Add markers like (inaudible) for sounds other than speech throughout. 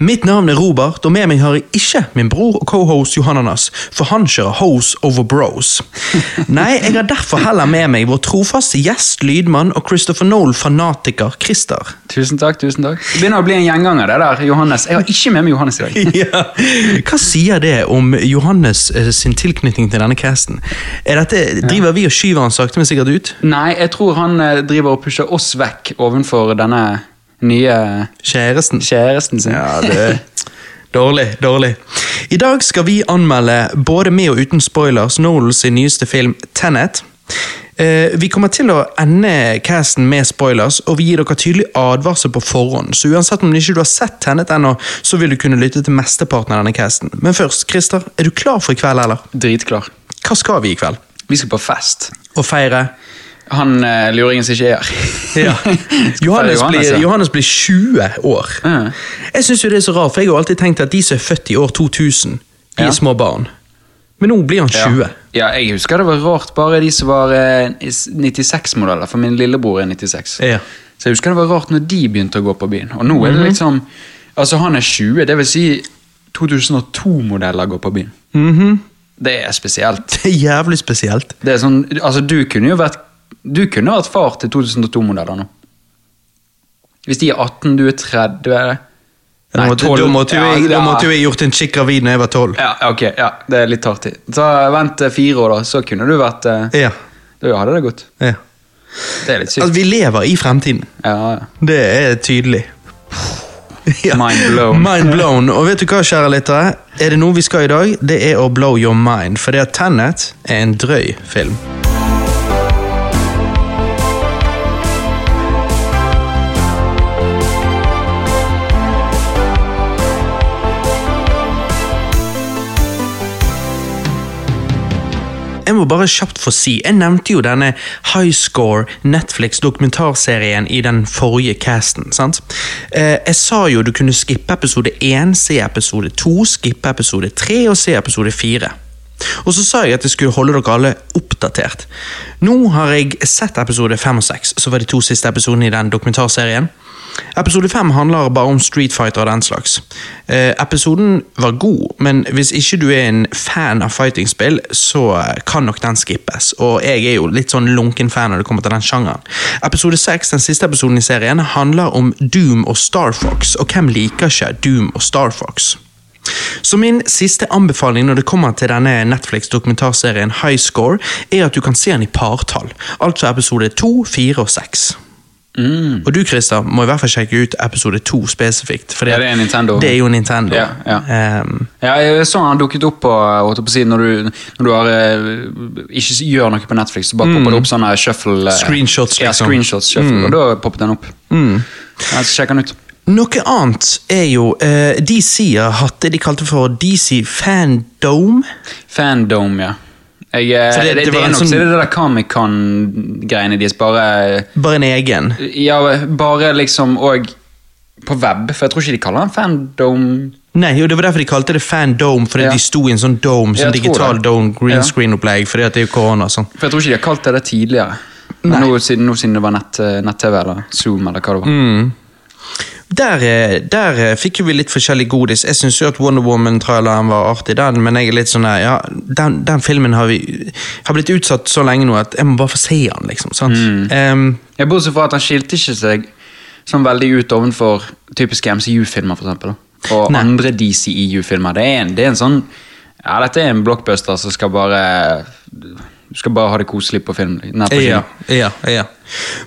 Mitt navn er Robert, og med meg har jeg ikke min bror og cohost Johananas, for han kjører hose over bros. (laughs) Nei, jeg har derfor heller med meg vår trofaste gjest, lydmann og Christopher Noel-fanatiker Christer. Tusen takk. tusen takk. Det begynner å bli en gjenganger, det der, Johannes. Jeg har ikke med meg Johannes i dag. (laughs) Ja. Hva sier det om Johannes eh, sin tilknytning til denne casten? Er dette, driver vi og skyver han sakte, men sikkert ut? Nei, jeg tror han eh, driver og pusher oss vekk ovenfor denne nye Kjæresten? kjæresten sin. Ja, det Dårlig, dårlig. I dag skal vi anmelde, både med og uten spoilers, Nolans nyeste film Tenet. Eh, vi kommer til å ende casten med spoilers, og vi gir dere tydelig advarsel på forhånd. Så uansett om ikke du har sett Tenet ennå, så vil du kunne lytte til mesteparten av denne casten. Men først, Christer, er du klar for i kveld, eller? Dritklar. Hva skal vi i kveld? Vi skal på fest. Og feire? Han uh, luringen som ikke er her. Ja. (laughs) Johannes, blir. Johannes blir 20 år. Ja. Jeg synes jo det er så rart, for jeg har alltid tenkt at de som er født i år 2000, de Ja. er små barn. Men nå blir han 20. Ja. ja, jeg husker det var rart bare de som var eh, 96-modeller, for min lillebror er 96. Ja. Så jeg husker det var rart når de begynte å gå på byen. Og nå er Mhm. det liksom Altså, han er 20, det vil si 2002-modeller går på byen. Mhm. Det er spesielt. Det er jævlig spesielt. Det er sånn, altså Du kunne jo vært Du kunne vært far til 2002-modeller nå. Hvis de er 18, du er 30 er det? Da måtte, 12. da, måtte jo jeg, ja. måtte jeg gjort en chick gravid når jeg var 12. Ja, ok, ja, det er litt artig. Så vent eh, fire år, da, så kunne du vært eh, Ja. Da hadde det gått. ja. Det er litt sykt. Altså, vi lever i fremtiden. Ja, ja. Det er tydelig. (laughs) Ja. Mind blown. (laughs) Mind blown. Og vet du hva, kjære lyttere? Er det noe vi skal i dag? Det er å blow your mind. For det at Tenet er en drøy film. Jeg må bare kjapt få si, jeg nevnte jo denne High Score Netflix-dokumentarserien i den forrige casten. sant? Eh, jeg sa jo du kunne skippe episode 1, se episode 2, skippe episode 3 og se episode 4. Og så sa jeg at jeg skulle holde dere alle oppdatert. Nå har jeg sett episode 5 og 6, så var de to siste episodene i den dokumentarserien. Episode 5 handler bare om Street Fighter og den slags. Eh, episoden var god, men hvis ikke du er en fan av fightingspill, så eh, kan nok den skippes. Og jeg er jo litt sånn lunken fan når det kommer til den sjangeren. Episode 6, den siste episoden i serien, handler om Doom og Star Fox, og hvem liker ikke Doom og Star Fox? Så min siste anbefaling når det kommer til denne Netflix-dokumentarserien High Score, er at du kan se den i partall. Altså episode 2, 4 og 6. Mm. Og du Christer, må i hvert fall sjekke ut episode 2 spesifikt. For Ja, det er Nintendo. Det er jo Nintendo. Ja, ja. Um, Ja, jeg så han dukket opp på, på siden, når du, når du har, eh, ikke gjør noe på Netflix, så bare popper det opp sånne shuffle... Screenshots, Screenshots, Ja, liksom. screenshots, shuffle, og da poppet den opp. Ja, så sjekk den ut. noe annet er jo uh, DC har hatt det de kalte for DC Fandome. Fandome, ja. Jeg, så det- det, det det, var er nok sånn- så det det der Comic-Con-greiene deres, bare Bare en egen. Ja, bare liksom Og på web, for jeg tror ikke de kaller den Fandom Nei, jo, det var derfor de kalte det Fandome, fordi Ja. de sto i en sånn dome, sånn digital det. dome, green Ja. screen-opplegg, fordi at det er jo korona og sånn. For jeg tror ikke de har kalt det det tidligere. Nå, siden, nå siden det var nett-TV nett-TV eller Zoom eller hva det var. Mm. Der, eh, der eh, fikk vi litt forskjellig godis. Jeg syns at Wonder Woman-traileren var artig, den, men jeg er litt sånn ja, den, den filmen har, vi, har blitt utsatt så lenge nå at jeg må bare få se den, liksom. sant? Mm. Um, Jeg Bortsett fra at han skilte ikke seg sånn veldig ut ovenfor typiske MCU-filmer, da. Og Nei. andre DCEU-filmer. Det, en- det er en sånn Ja, dette er en blockbuster som skal bare Du skal bare ha det koselig på film. Nei, på ja, ja, ja.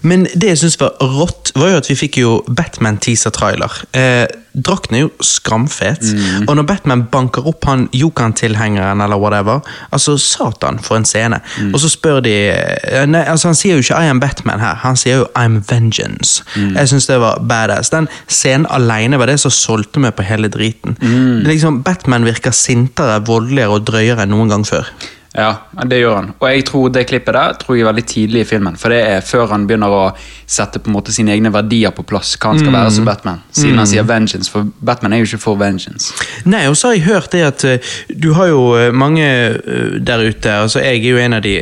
Men det jeg syns var rått, var jo at vi fikk jo Batman-teaser-trailer. Eh, drakten er jo skamfet, Mm. og når Batman banker opp han Jokan-tilhengeren eller whatever, altså satan for en scene. Mm. Og så spør de eh, nei, altså Han sier jo ikke 'I am Batman' her, han sier jo 'I'm vengeance'. Mm. Jeg syns det var badass. Den scenen alene var det som solgte meg på hele driten. Mm. Liksom, Batman virker sintere, voldeligere og drøyere enn noen gang før. Ja, det gjør han. Og jeg tror det klippet der tror jeg er veldig tidlig i filmen. For det er før han begynner å sette på en måte sine egne verdier på plass. Hva han skal være som Batman. Siden han sier vengeance, for Batman er jo ikke for vengeance. Nei, og så har jeg hørt det at eh, du har jo eh, mange eh, der ute, altså jeg er jo en av de,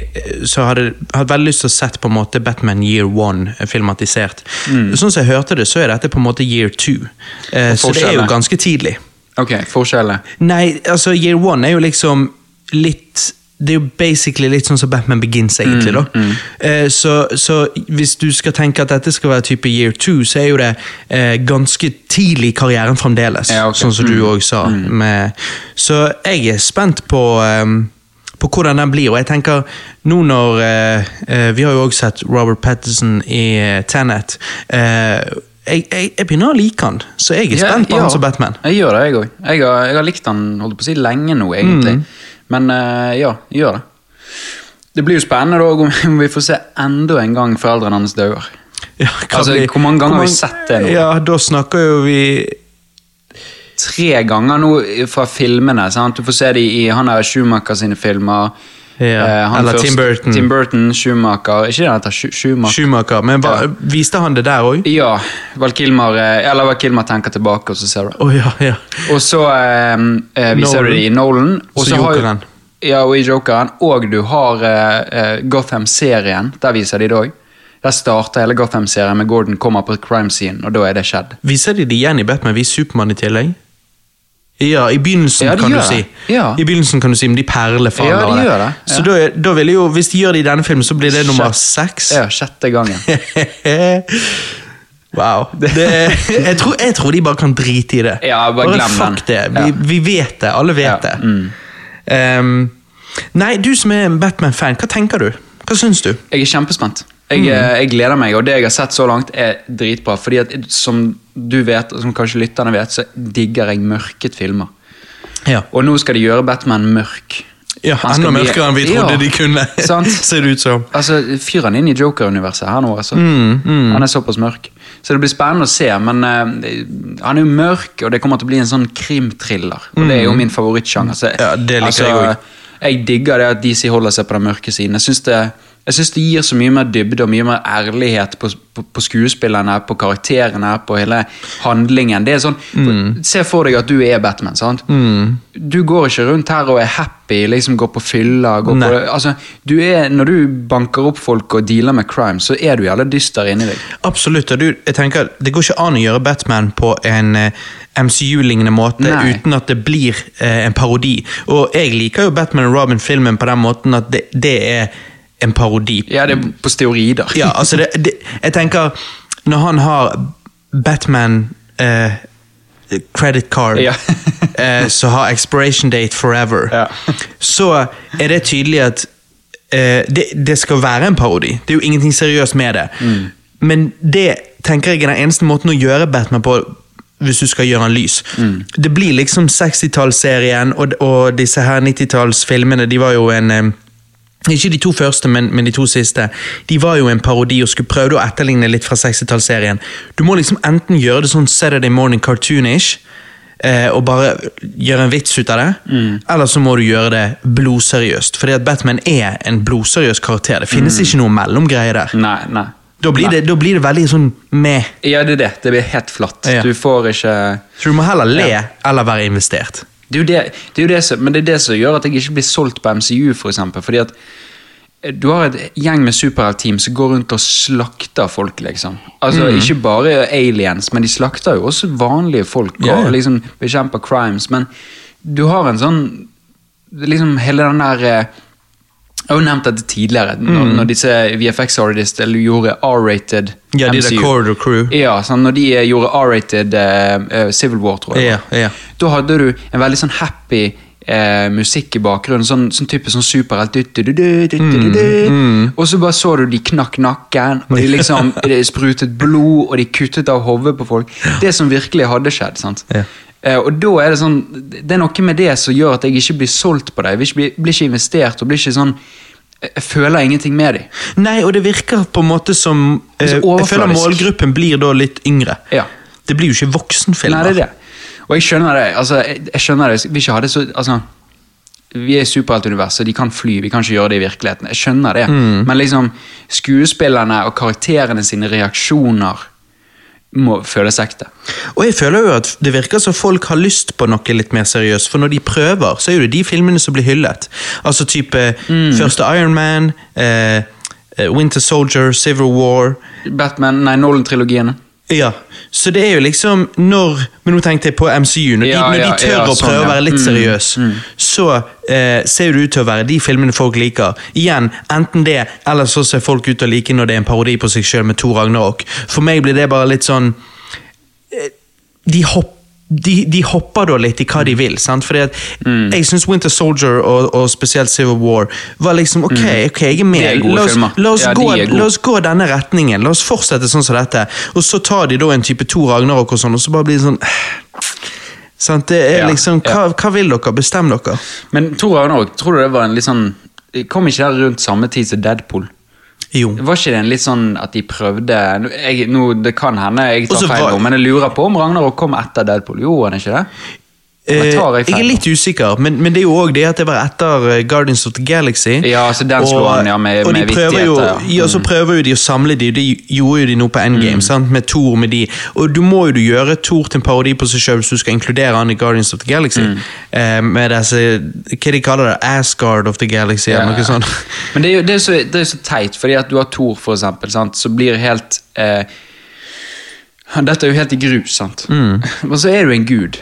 så hadde hatt veldig lyst til å sett på en måte Batman Year One filmatisert. filmatisert. Sånn som jeg hørte det, så er dette på en måte Year Two. Så det er jo ganske tidlig. Ok, forskjellene. Nei, altså Year One er jo liksom litt det er jo basically litt sånn som Batman Begins, egentlig. da. Eh, så, så hvis du skal tenke at dette skal være type year two, så er jo det eh, ganske tidlig i karrieren fremdeles. Ja, okay. Sånn som du òg sa. Med, så jeg er spent på um, på hvordan den blir, og jeg tenker nå når eh, eh, Vi har jo også sett Robert Patterson i eh, Tenet. Eh, jeg, jeg, jeg begynner å like han, så jeg er spent på han som Batman. Jeg gjør det, jeg òg. Jeg, har- jeg har likt han holdt på å si lenge nå, egentlig. Mm. Men eh, ja, gjør det. Det blir jo spennende da, om vi får se enda en gang foreldrene hans dauer. Ja, Altså, vi, hvor mange ganger har vi mange- sett det nå? Ja, da snakker jo vi Tre ganger nå fra filmene. sant? Du får se det i han er Schumacher sine filmer. Ja, Eller først, Tim Burton. Tim Burton, Schumacher Ikke det heter? Schumacher? Schumacher. Men hva, viste han det der òg? Ja. Val Kilmer, eh, eller Val Kilmer tenker tilbake, og så ser du. Oh, ja, ja. Og så eh, eh, viser du det i Nolan. Og Så Jokeren. Ja, og i Jokeren. Og du har eh, eh, Gotham-serien. Der viser de det òg. Der starter hele Gotham-serien med Gordon kommer på crime scene, og da er det skjedd. Viser de det igjen i Batman Viser Supermann i tillegg? Ja, i begynnelsen, Ja, kan du si. Ja. I begynnelsen kan du si, men de perlefaller. Ja, de gjør det. Så da, da vil jo, hvis de gjør det i denne filmen, så blir det nummer seks. Ja, sjette gangen. (laughs) wow. Det, jeg, tror, jeg tror de bare kan drite i det. Ja, bare glem fuck den. det. Vi, Ja. vi vet det. Alle vet Ja, det. mm. Um, nei, du som er en Batman-fan, hva tenker du? Hva syns du? Jeg er kjempespent. Jeg, eh, jeg gleder meg, og det jeg har sett så langt, er dritbra. Fordi at som du vet, og som kanskje lytterne vet, så digger jeg mørket filmer. Ja, Og nå skal de gjøre Batman mørk. ja Enda mørkere enn vi trodde Ja, de kunne. (laughs) Ser det ut som. Altså, Fyr han inn i Joker-universet her nå, altså. Mm, Han er såpass mørk. Så det blir spennende å se, men uh, han er jo mørk, og det kommer til å bli en sånn krimthriller. Og det er jo min favorittsjanger. Så, Mm. Ja, det liker altså, jeg også. jeg digger det at DC holder seg på den mørke siden. Jeg synes det, jeg synes det gir så mye mer dybde og mye mer ærlighet på, på, på skuespillerne, på karakterene, på hele handlingen. Det er sånn, Mm. Se for deg at du er Batman. sant? Du går ikke rundt her og er happy, liksom går på fylla. Går på, altså, du er, når du banker opp folk og dealer med crime, så er du jævla dyster inni deg. Absolutt. og du, jeg tenker, Det går ikke an å gjøre Batman på en eh, MCU-lignende måte Nei. uten at det blir eh, en parodi. Og jeg liker jo Batman og Robin-filmen på den måten at det, det er en parodi. Ja, det er på steorider. Ja, altså det, det, Jeg tenker, når han har Batman eh, credit card Ja. (laughs) eh, som har expiration date forever, Ja. så er det tydelig at eh, det, det skal være en parodi. Det er jo ingenting seriøst med det. Mm. Men det tenker jeg er den eneste måten å gjøre Batman på hvis du skal gjøre han lys. Mm. Det blir liksom 60-tallsserien og, og disse her 90-tallsfilmene, de var jo en eh, ikke de to første, men, men de to siste. De var jo en parodi og skulle prøve å etterligne litt fra 60-tallsserien. Du må liksom enten gjøre det sånn Saturday Morning Cartoonish, eh, og bare gjøre en vits ut av det, eller så må du gjøre det blodseriøst. Fordi at Batman er en blodseriøs karakter. Det finnes ikke noe mellomgreie der. Nei, nei. Da blir, det, da blir det veldig sånn med. Ja, det er det. Det blir helt flatt. Ja. Du får ikke Så du må heller le eller være investert. Det det, det som, Men det er det som gjør at jeg ikke blir solgt på MCU, for eksempel. Fordi at eh, du har et gjeng med superheltteam som går rundt og slakter folk, liksom. Altså, Ikke bare aliens, men de slakter jo også vanlige folk og liksom bekjemper crimes. Men du har en sånn Liksom hele den der eh, Jeg har jo nevnt dette tidligere, når, når disse VFX-artists gjorde R-rated Ja, de der Corridor Crew. Ja, sånn, når de eh, gjorde R-rated uh, uh, Civil War, tror jeg. Ja, ja. Da hadde du en veldig sånn happy uh, musikk i bakgrunnen. Sånn, sånn type sånn superhelt. du. Mm, Og så bare så du de knakk nakken, og de (laughs) liksom de sprutet blod, og de kuttet av hodet på folk. Det som virkelig hadde skjedd. sant? Ja. Eh, og da er det sånn Det er noe med det som gjør at jeg ikke blir solgt på dem. Jeg blir blir, ikke investert, og blir ikke sånn Jeg føler ingenting med dem. Nei, og det virker på en måte som eh, Jeg føler målgruppen blir da litt yngre. Ja. Det blir jo ikke voksenfilmer. Nei, det er det. Og jeg skjønner det. altså, jeg, jeg skjønner det. Vi ikke hadde så, altså, vi er i superheltuniverset, de kan fly, vi kan ikke gjøre det i virkeligheten. Jeg skjønner det, Mm. men liksom skuespillerne og karakterene sine reaksjoner må føles ekte. Og jeg føler jo at det virker som folk har lyst på noe litt mer seriøst, for når de prøver, så er det de filmene som blir hyllet. Altså type første Iron Man, eh, eh, Winter Soldier, Civil War. Batman, nei, Nolan-trilogiene. Ja, så det er jo liksom når Men nå tenkte jeg på MCU. Når, Ja, de, når ja, de tør ja, å sånn, prøve å være litt Mm, seriøs, så eh, ser det ut til å være de filmene folk liker. Igjen, enten det, eller så ser folk ut til å like når det er en parodi på seg sjøl med Tor Ragnarok. For meg blir det bare litt sånn eh, De hopper de, de hopper da litt i hva de vil. sant? Fordi at Mm. Jeg syns Winter Soldier og, og spesielt Civil War var liksom ok, ok, jeg er med. Er la, oss, la, oss Ja, gå, er la oss gå denne retningen. La oss fortsette sånn som dette. Og så tar de da en type Tor Ragnarok og sånn, og så bare blir det sånn Sant? Det er liksom, hva, hva vil dere? Bestem dere. Men Thor Ragnarok, tror du det var en litt sånn Kom ikke det rundt samme tid som Deadpool? Jo. Var ikke det en litt sånn at de prøvde jeg, nå, Det kan hende jeg tar feil var- men jeg lurer på om Ragnarok kom etter Deadpool. Gjorde han ikke det? Eh, jeg jeg er litt usikker, men, men det er jo òg det at det var etter eh, Guardians of the Galaxy. Ja, så den og, han, ja, med- og de med prøver jo, ja. ja. så prøver jo de å samle de, de gjorde jo de nå på Endgame, Mm. sant? med Thor med de. Og du må jo du gjøre Thor til en parodi på seg sjøl hvis du skal inkludere han i Guardians of the Galaxy. Mm. Eh, med disse, hva de kaller det, Asgard of the Galaxy, eller noe sånt. (laughs) Men det er jo det er så, det er så teit, fordi at du har Thor, for eksempel, sant? så blir helt eh, Dette er jo helt i grus, sant? (laughs) Og så er du en gud.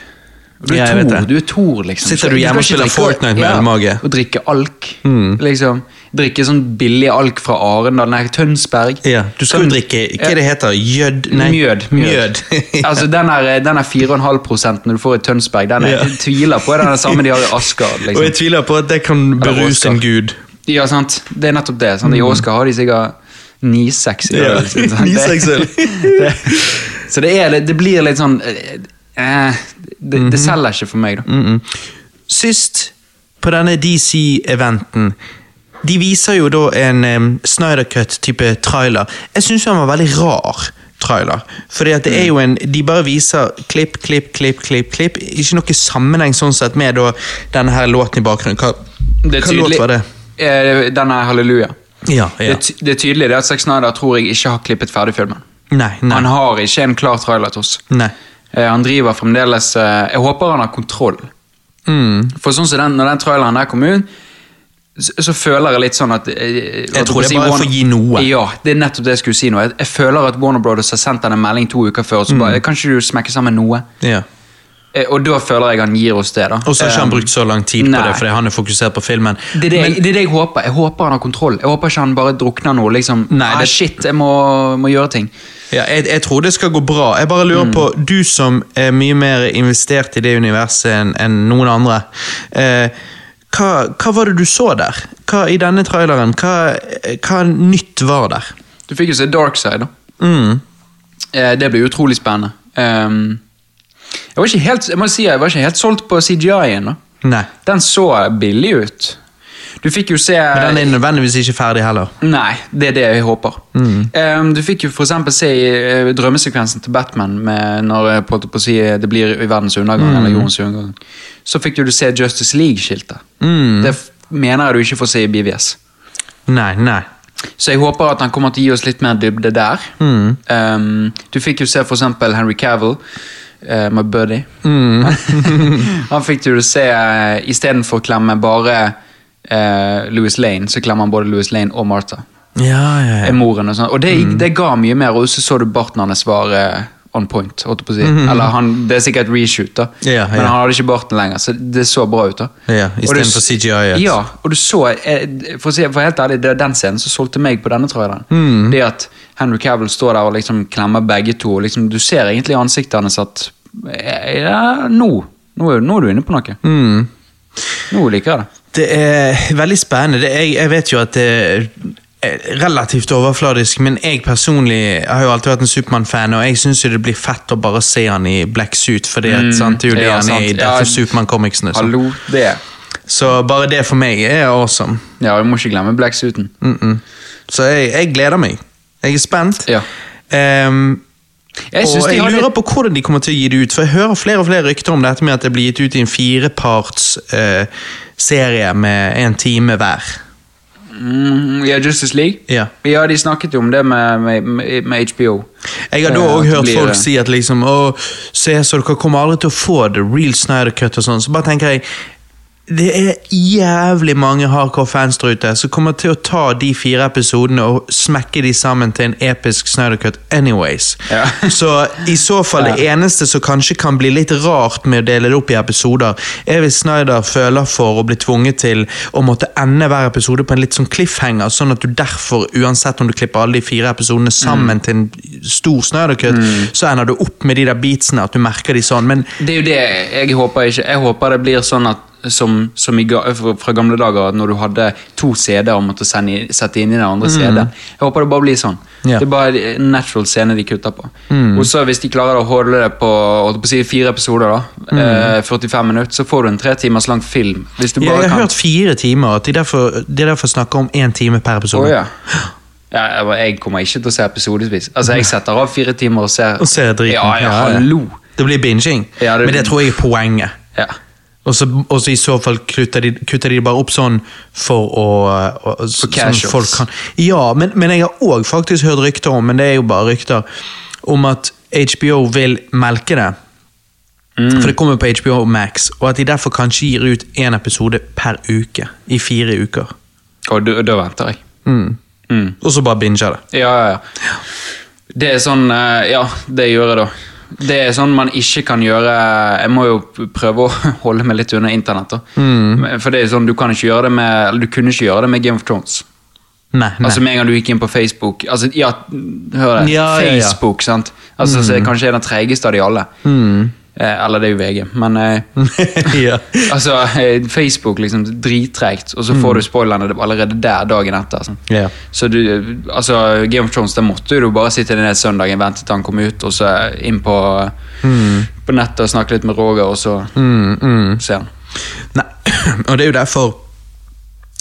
Du er, Ja, det. du er Tor, liksom. Sitter du hjemme og spiller Fortnite med ølmage? Og drikker alk. Mm. Liksom. Drikke sånn billig alk fra Arendal, nei, Tønsberg. Ja, du skal jo Sånn- drikke Hva det heter Jød? Nei, Mjød. Mjød. (laughs) altså Den er, den er 4,5 prosenten du får i Tønsberg. Den er, Ja. Jeg tviler på den er samme de har i (laughs) Asgard. Og jeg Liksom. tviler på at det kan beruse en gud. Ja, sant? Det er nettopp det. Sant? I Oscar har de sikkert 9-6 i Mm. Ja, Liksom, sant? 9-6. Det- Så det, er, det blir litt sånn eh, det, Mhm. det selger ikke for meg, da. Sist på denne DC-eventen De viser jo da en um, Snyder Cut-type trailer. Jeg syns han var veldig rar trailer. Fordi at det er jo en De bare viser klipp, klipp, klipp, klipp. klipp Ikke noe sammenheng sånn sett med da denne her låten i bakgrunnen. Hva, hva låt var det? Eh, Den er halleluja. Ja, ja. Det, det er tydelig det at Zack Snyder tror jeg ikke har klippet ferdig filmen. Nei, nei. Han har ikke en klar trailer til oss. nei. Eh, han driver fremdeles eh, Jeg håper han har kontroll. Mm. For sånn som den, når den traileren der kom ut, så, så føler jeg litt sånn at Jeg, Jeg tror det er bare for å gi noe. Ja, det er nettopp det jeg skulle si nå. Jeg, jeg føler at Warner Brothers har sendt han en melding to uker før, så Mm. bare Kan ikke du smekke sammen noe? Ja. Eh, og da føler jeg han gir oss det, da. Og så har ikke han Eh, brukt så lang tid på det, fordi han er fokusert på filmen. det er det, Men- det er det jeg håper. Jeg håper han har kontroll. Jeg håper ikke han bare drukner noe. liksom Nei, ah, det- Shit, jeg må, må gjøre ting. Ja, jeg, jeg tror det skal gå bra. Jeg bare lurer Mm. på, du som er mye mer investert i det universet enn en noen andre. Eh, hva, hva var det du så der? Hva I denne traileren, hva, hva nytt var der? Du fikk jo se Darkside, da. Mm. Eh, det blir utrolig spennende. Um, jeg var ikke helt jeg må si, jeg var ikke helt solgt på CGI-en. da. Nei. Den så billig ut. Du fikk jo se Men den er nødvendigvis ikke ferdig heller. Nei, det er det jeg håper. Ehm, du fikk jo eksempel se i eh, drømmesekvensen til Batman med når eh, på, på si, det blir i verdens undergang, eller jordens undergang. Så fikk du se Justice League-skiltet. Det mener jeg du ikke får se i BVS. Nei, nei. Så jeg håper at han kommer til å gi oss litt mer dybde der. Ehm, du fikk jo se eksempel Henry Cavill, uh, my buddy. (laughs) han fikk du se uh, istedenfor å klemme bare uh, Louis Lane, så klemmer han både Louis Lane og Martha. Ja, ja, ja. moren og sånn. Og det, det ga mye mer, og så så du barten hans var eh, on point. holdt på å si. Eller han, Det er sikkert reshoot, da. Ja, men han hadde ikke barten lenger, så det så bra ut. da. Ja, Istedenfor CGI. -et. Ja, og du så eh, For å si for helt ærlig, det er den scenen som solgte meg på denne traileren. Mm. Det at Henry Cavill står der og liksom klemmer begge to. og liksom, Du ser egentlig i ansiktet hans at eh, Ja, nå. Nå nå er du inne på noe. Mm. Nå liker jeg det. Det er veldig spennende. Det, jeg, vet jo at det er relativt overfladisk, men jeg personlig har jo alltid vært en Supermann-fan, og jeg syns det blir fett å bare se han i black suit, fordi mm, sant, det er jo det ja, han er i derfor Ja, Supermann-comicsene. Hallo, det. Så bare det for meg er awesome. Ja, vi må ikke glemme blacksuiten. Mm -mm. Så jeg, jeg gleder meg. Jeg er spent. Ja. Ehm, Jeg og de jeg lurer på hvordan de kommer til å gi det ut, for jeg hører flere og flere rykter om dette med at det blir gitt ut i en fireparts eh, serie med en time hver. Mm, ja, Justice League? Ja. Ja, de snakket jo om det med, med, med, HBO. Jeg har da Eh, òg hørt blir- folk si at liksom Å, se, så dere kommer aldri til å få the real Snyder Cut og sånn. Så bare tenker jeg det er jævlig mange hardcore fans der ute som kommer til å ta de fire episodene og smekke de sammen til en episk Snyder Cut anyways. Ja. (laughs) Så i så fall det eneste som kanskje kan bli litt rart med å dele det opp i episoder, er hvis Snyder føler for å bli tvunget til å måtte ende hver episode på en litt sånn cliffhanger, sånn at du derfor, uansett om du klipper alle de fire episodene sammen Mm. til en stor Snyder Cut, så ender du opp med de der beatsene, at du merker de sånn. Men Det er jo det jeg håper ikke. Jeg håper det blir sånn at som, som i, fra gamle dager, når du hadde to CD-er og måtte sende, sette inn i den andre CD-en. Jeg håper det bare blir sånn. Yeah. Det er bare en natural scene de kutter på. Og så hvis de klarer å holde det på, på si, fire episoder, da, eh, 45 minutter, så får du en tre timers lang film. Jeg har kan hørt fire timer, at de derfor, de derfor snakker om én time per episode. Oh, ja. Ja, jeg- kommer ikke til å se episodevis. Altså, Jeg setter av fire timer og ser Og ser driten. Ja, ja, Ja, ja. hallo! Det blir binging. Ja, det- Men det tror jeg er poenget. Ja. Og så, og så i så fall kutter de, kutter de bare opp sånn for å og, For casuals. Sånn Ja, men, men jeg har òg faktisk hørt rykter om, men det er jo bare rykter, om at HBO vil melke det. Mm. For det kommer på HBO Max, og at de derfor kanskje gir ut én episode per uke. I fire uker. Og da, venter jeg. Mm. Mm. Og så bare binger det. Ja, ja, ja. Det er sånn eh, Ja, det gjør jeg da. Det er sånn man ikke kan gjøre Jeg må jo prøve å (laughs) holde meg litt unna internett. Mm. For det er sånn, du kan ikke gjøre det med Eller du kunne ikke gjøre det med Game of Thrones. Nei, nei. Altså Med en gang du gikk inn på Facebook Altså, ja, hør det. Ja, ja, ja. Facebook, sant? Altså, Så er kanskje den tregeste av de alle. Eh, eller det er jo VG, men eh, (laughs) ja. (laughs) Altså, eh, Facebook liksom drittregt, og så får du spoilerne allerede der dagen etter. Sånn. Ja. Så du, altså, Game of Thrones, der måtte du bare sitte ned søndagen, vente til han kom ut, og så inn på, på nettet og snakke litt med Roger, og så Mm, mm. se han. Nei, (clears throat) og det er jo derfor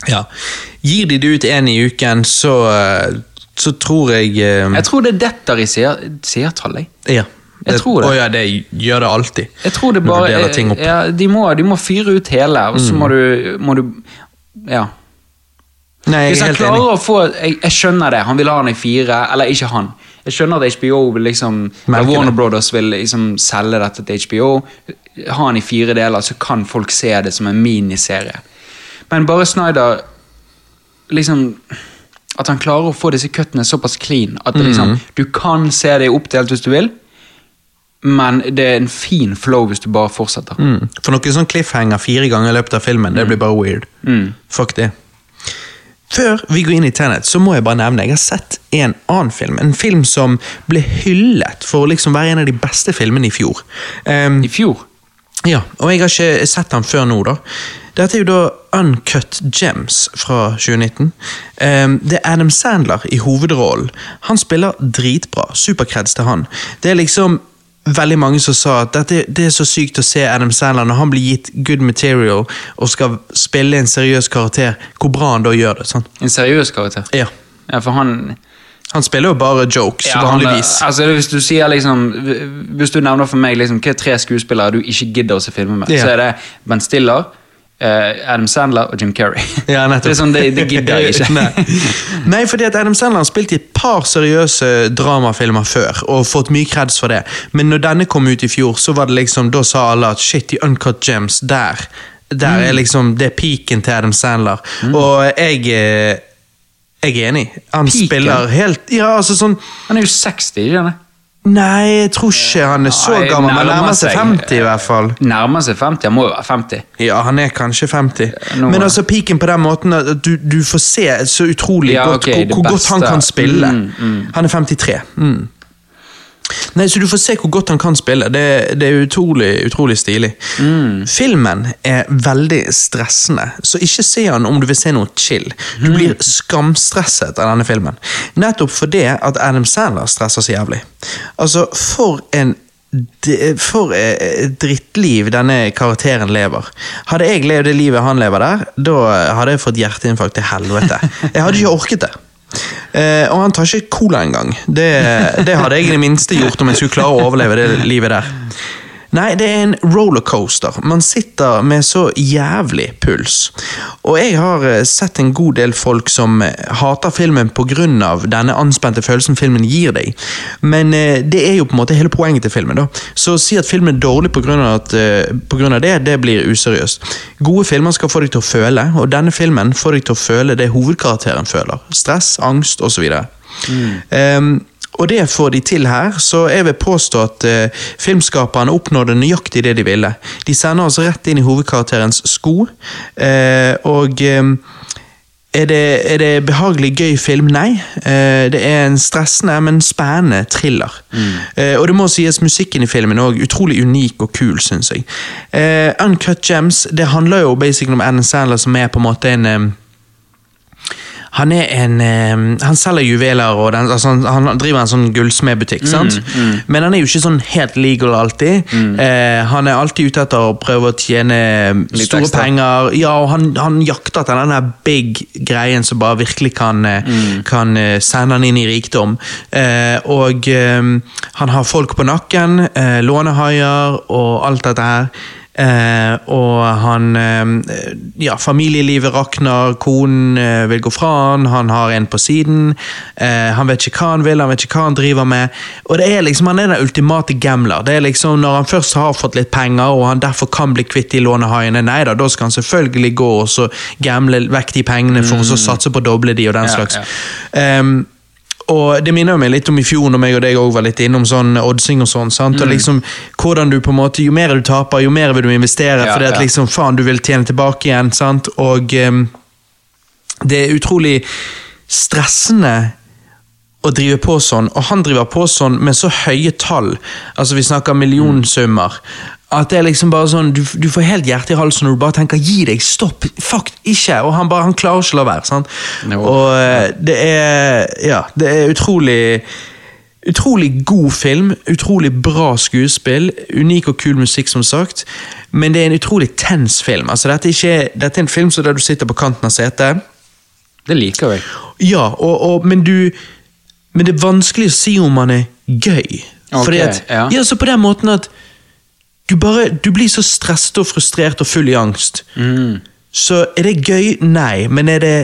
Ja. Gir de det ut én i uken, så, eh, så tror jeg eh, Jeg tror det detter i seertallet. Ja. Jeg tror det. Å ja, det gjør det alltid. Jeg tror det Når du deler ting opp. Mm. ja, de, må, de må fyre ut hele, og så må du, må du Ja. Nei, Hvis jeg er han enig. klarer å få jeg, jeg skjønner det, han vil ha den i fire, eller ikke han. Jeg skjønner at HBO vil liksom Merker Warner det. Brothers vil liksom selge dette til HBO. Ha den i fire deler, så kan folk se det som en miniserie. Men bare Snyder liksom At han klarer å få disse kuttene såpass clean at det liksom, Mhm. du kan se det oppdelt hvis du vil, men det er en fin flow hvis du bare fortsetter. Mm. For noen sånn cliffhanger fire ganger i løpet av filmen, det blir bare weird. Mm. Fuck det. Før vi går inn i Tenet, så må jeg bare nevne jeg har sett en annen film. En film som ble hyllet for å liksom være en av de beste filmene i fjor. Um, I fjor Ja, og jeg har ikke sett den før nå, da. Dette er jo da Uncut Gems fra 2019. Ehm, det er Adam Sandler i hovedrollen. Han spiller dritbra. Superkreds til han. Det er liksom veldig mange som sa at dette, det er så sykt å se Adam Sandler når han blir gitt good material og skal spille en seriøs karakter, hvor bra han da gjør det. sant? En seriøs karakter. Ja. Ja, for han Han spiller jo bare jokes, Ja, han, vanligvis. altså, hvis du sier liksom Hvis du nevner for meg liksom, hva er tre skuespillere du ikke gidder å se filmer med, Ja. så er det Ben Stiller, Adam Sandler og Jim Carrey. (laughs) Ja, det sånn, det, det gidder jeg ikke. (laughs) Nei. Nei, fordi at Adam Sandler har spilt i et par seriøse dramafilmer før, og fått mye kreds for det. Men når denne kom ut i fjor, så var det liksom, da sa alle at shit, i Uncut Gems, der. Der Mm. er liksom, det er peaken til Adam Sandler. Og jeg, eh, jeg er enig. Han Peaken? spiller helt, ja, altså sånn, Han er jo 60, ikke sant? Nei, jeg tror ikke han er så Nei, gammel, men nærmer seg. 50 i hvert fall. Nærmer seg 50, han må jo være 50. Ja, han er kanskje 50. Nå- Men altså piken på den måten at du, du får se så utrolig Ja, godt okay, hvor, hvor godt han kan spille. Mm, mm. Han er 53. Mm. Nei, Så du får se hvor godt han kan spille. Det, det er utrolig, utrolig stilig. Mm. Filmen er veldig stressende, så ikke se han om du vil se noe chill. Du blir skamstresset av denne filmen. Nettopp fordi at Adam Sandler stresser så jævlig. Altså, for en for eh, et drittliv denne karakteren lever. Hadde jeg levd det livet han lever der, da hadde jeg fått hjerteinfarkt til helvete. Jeg hadde ikke orket det. Eh, og han tar ikke cola engang. Det, det hadde jeg i det minste gjort om jeg skulle klare å overleve det livet der. Nei, det er en rollercoaster. Man sitter med så jævlig puls. Og jeg har eh, sett en god del folk som eh, hater filmen pga. denne anspente følelsen filmen gir deg. Men eh, det er jo på en måte hele poenget til filmen. da. Så å si at filmen er dårlig pga. av det, det blir useriøst. Gode filmer skal få deg til å føle, og denne filmen får deg til å føle det hovedkarakteren føler. Stress, angst osv. Mm. Um, og det får de til her, så jeg vil påstå at eh, filmskaperne oppnådde nøyaktig det de ville. De sender oss rett inn i hovedkarakterens sko, eh, og eh, er det, er det, behagelig gøy film? Nei. Eh, det er en stressende, men spennende thriller. Mm. Eh, og det må sies, musikken i filmen òg. utrolig unik og kul, syns jeg. Eh, Uncut Gems det handler jo basically om Anne Sandler, som er på en måte en um, han er en eh, Han selger juveler, og den, altså, han, han, driver en sånn gullsmedbutikk. Mm, mm. Men han er jo ikke sånn helt legal alltid. Mm. Eh, han er alltid ute etter å prøve å tjene Litt store ekstra. penger. Ja, og han, han jakter etter den big greien som bare virkelig kan, eh, mm. kan eh, sende han inn i rikdom. Eh, og eh, han har folk på nakken, lånehaier og alt dette her. Eh, og han eh, Ja, familielivet rakner, konen eh, vil gå fra han, han har en på siden. Eh, han vet ikke hva han vil, han vet ikke hva han driver med. Og det er liksom, Han er den ultimate gambler. Det er liksom Når han først har fått litt penger, og han derfor kan bli kvitt de lånehaiene, nei da, da skal han selvfølgelig gå og så gamble vekk de pengene for mm. å satse på å doble de og den slags. Ja, Um, og Det minner meg litt om i fjor, når meg og deg også var litt innom sånn oddsing og sånn. sant? Mm. Og liksom, hvordan du på en måte, Jo mer du taper, jo mer vil du investere, ja, det at ja. liksom, faen, du vil tjene tilbake igjen. sant? Og um, det er utrolig stressende å drive på sånn, og han driver på sånn med så høye tall. Altså Vi snakker millionsummer. At det er liksom bare sånn, du, du får helt hjertet i halsen når du bare tenker 'gi deg, stopp', fuck, ikke! Og han bare, han klarer ikke å la være. No. Og uh, det er Ja, det er utrolig Utrolig god film, utrolig bra skuespill, unik og kul musikk, som sagt. Men det er en utrolig tens film. Altså, dette, er ikke, dette er en film der du sitter på kanten av setet. Det liker jeg. Ja, og, og, men du Men det er vanskelig å si om han er gøy. Okay, at, ja. ja, så på den måten at du, bare, du blir så stresset og frustrert og full i angst. Mm. Så er det gøy? Nei. Men er det,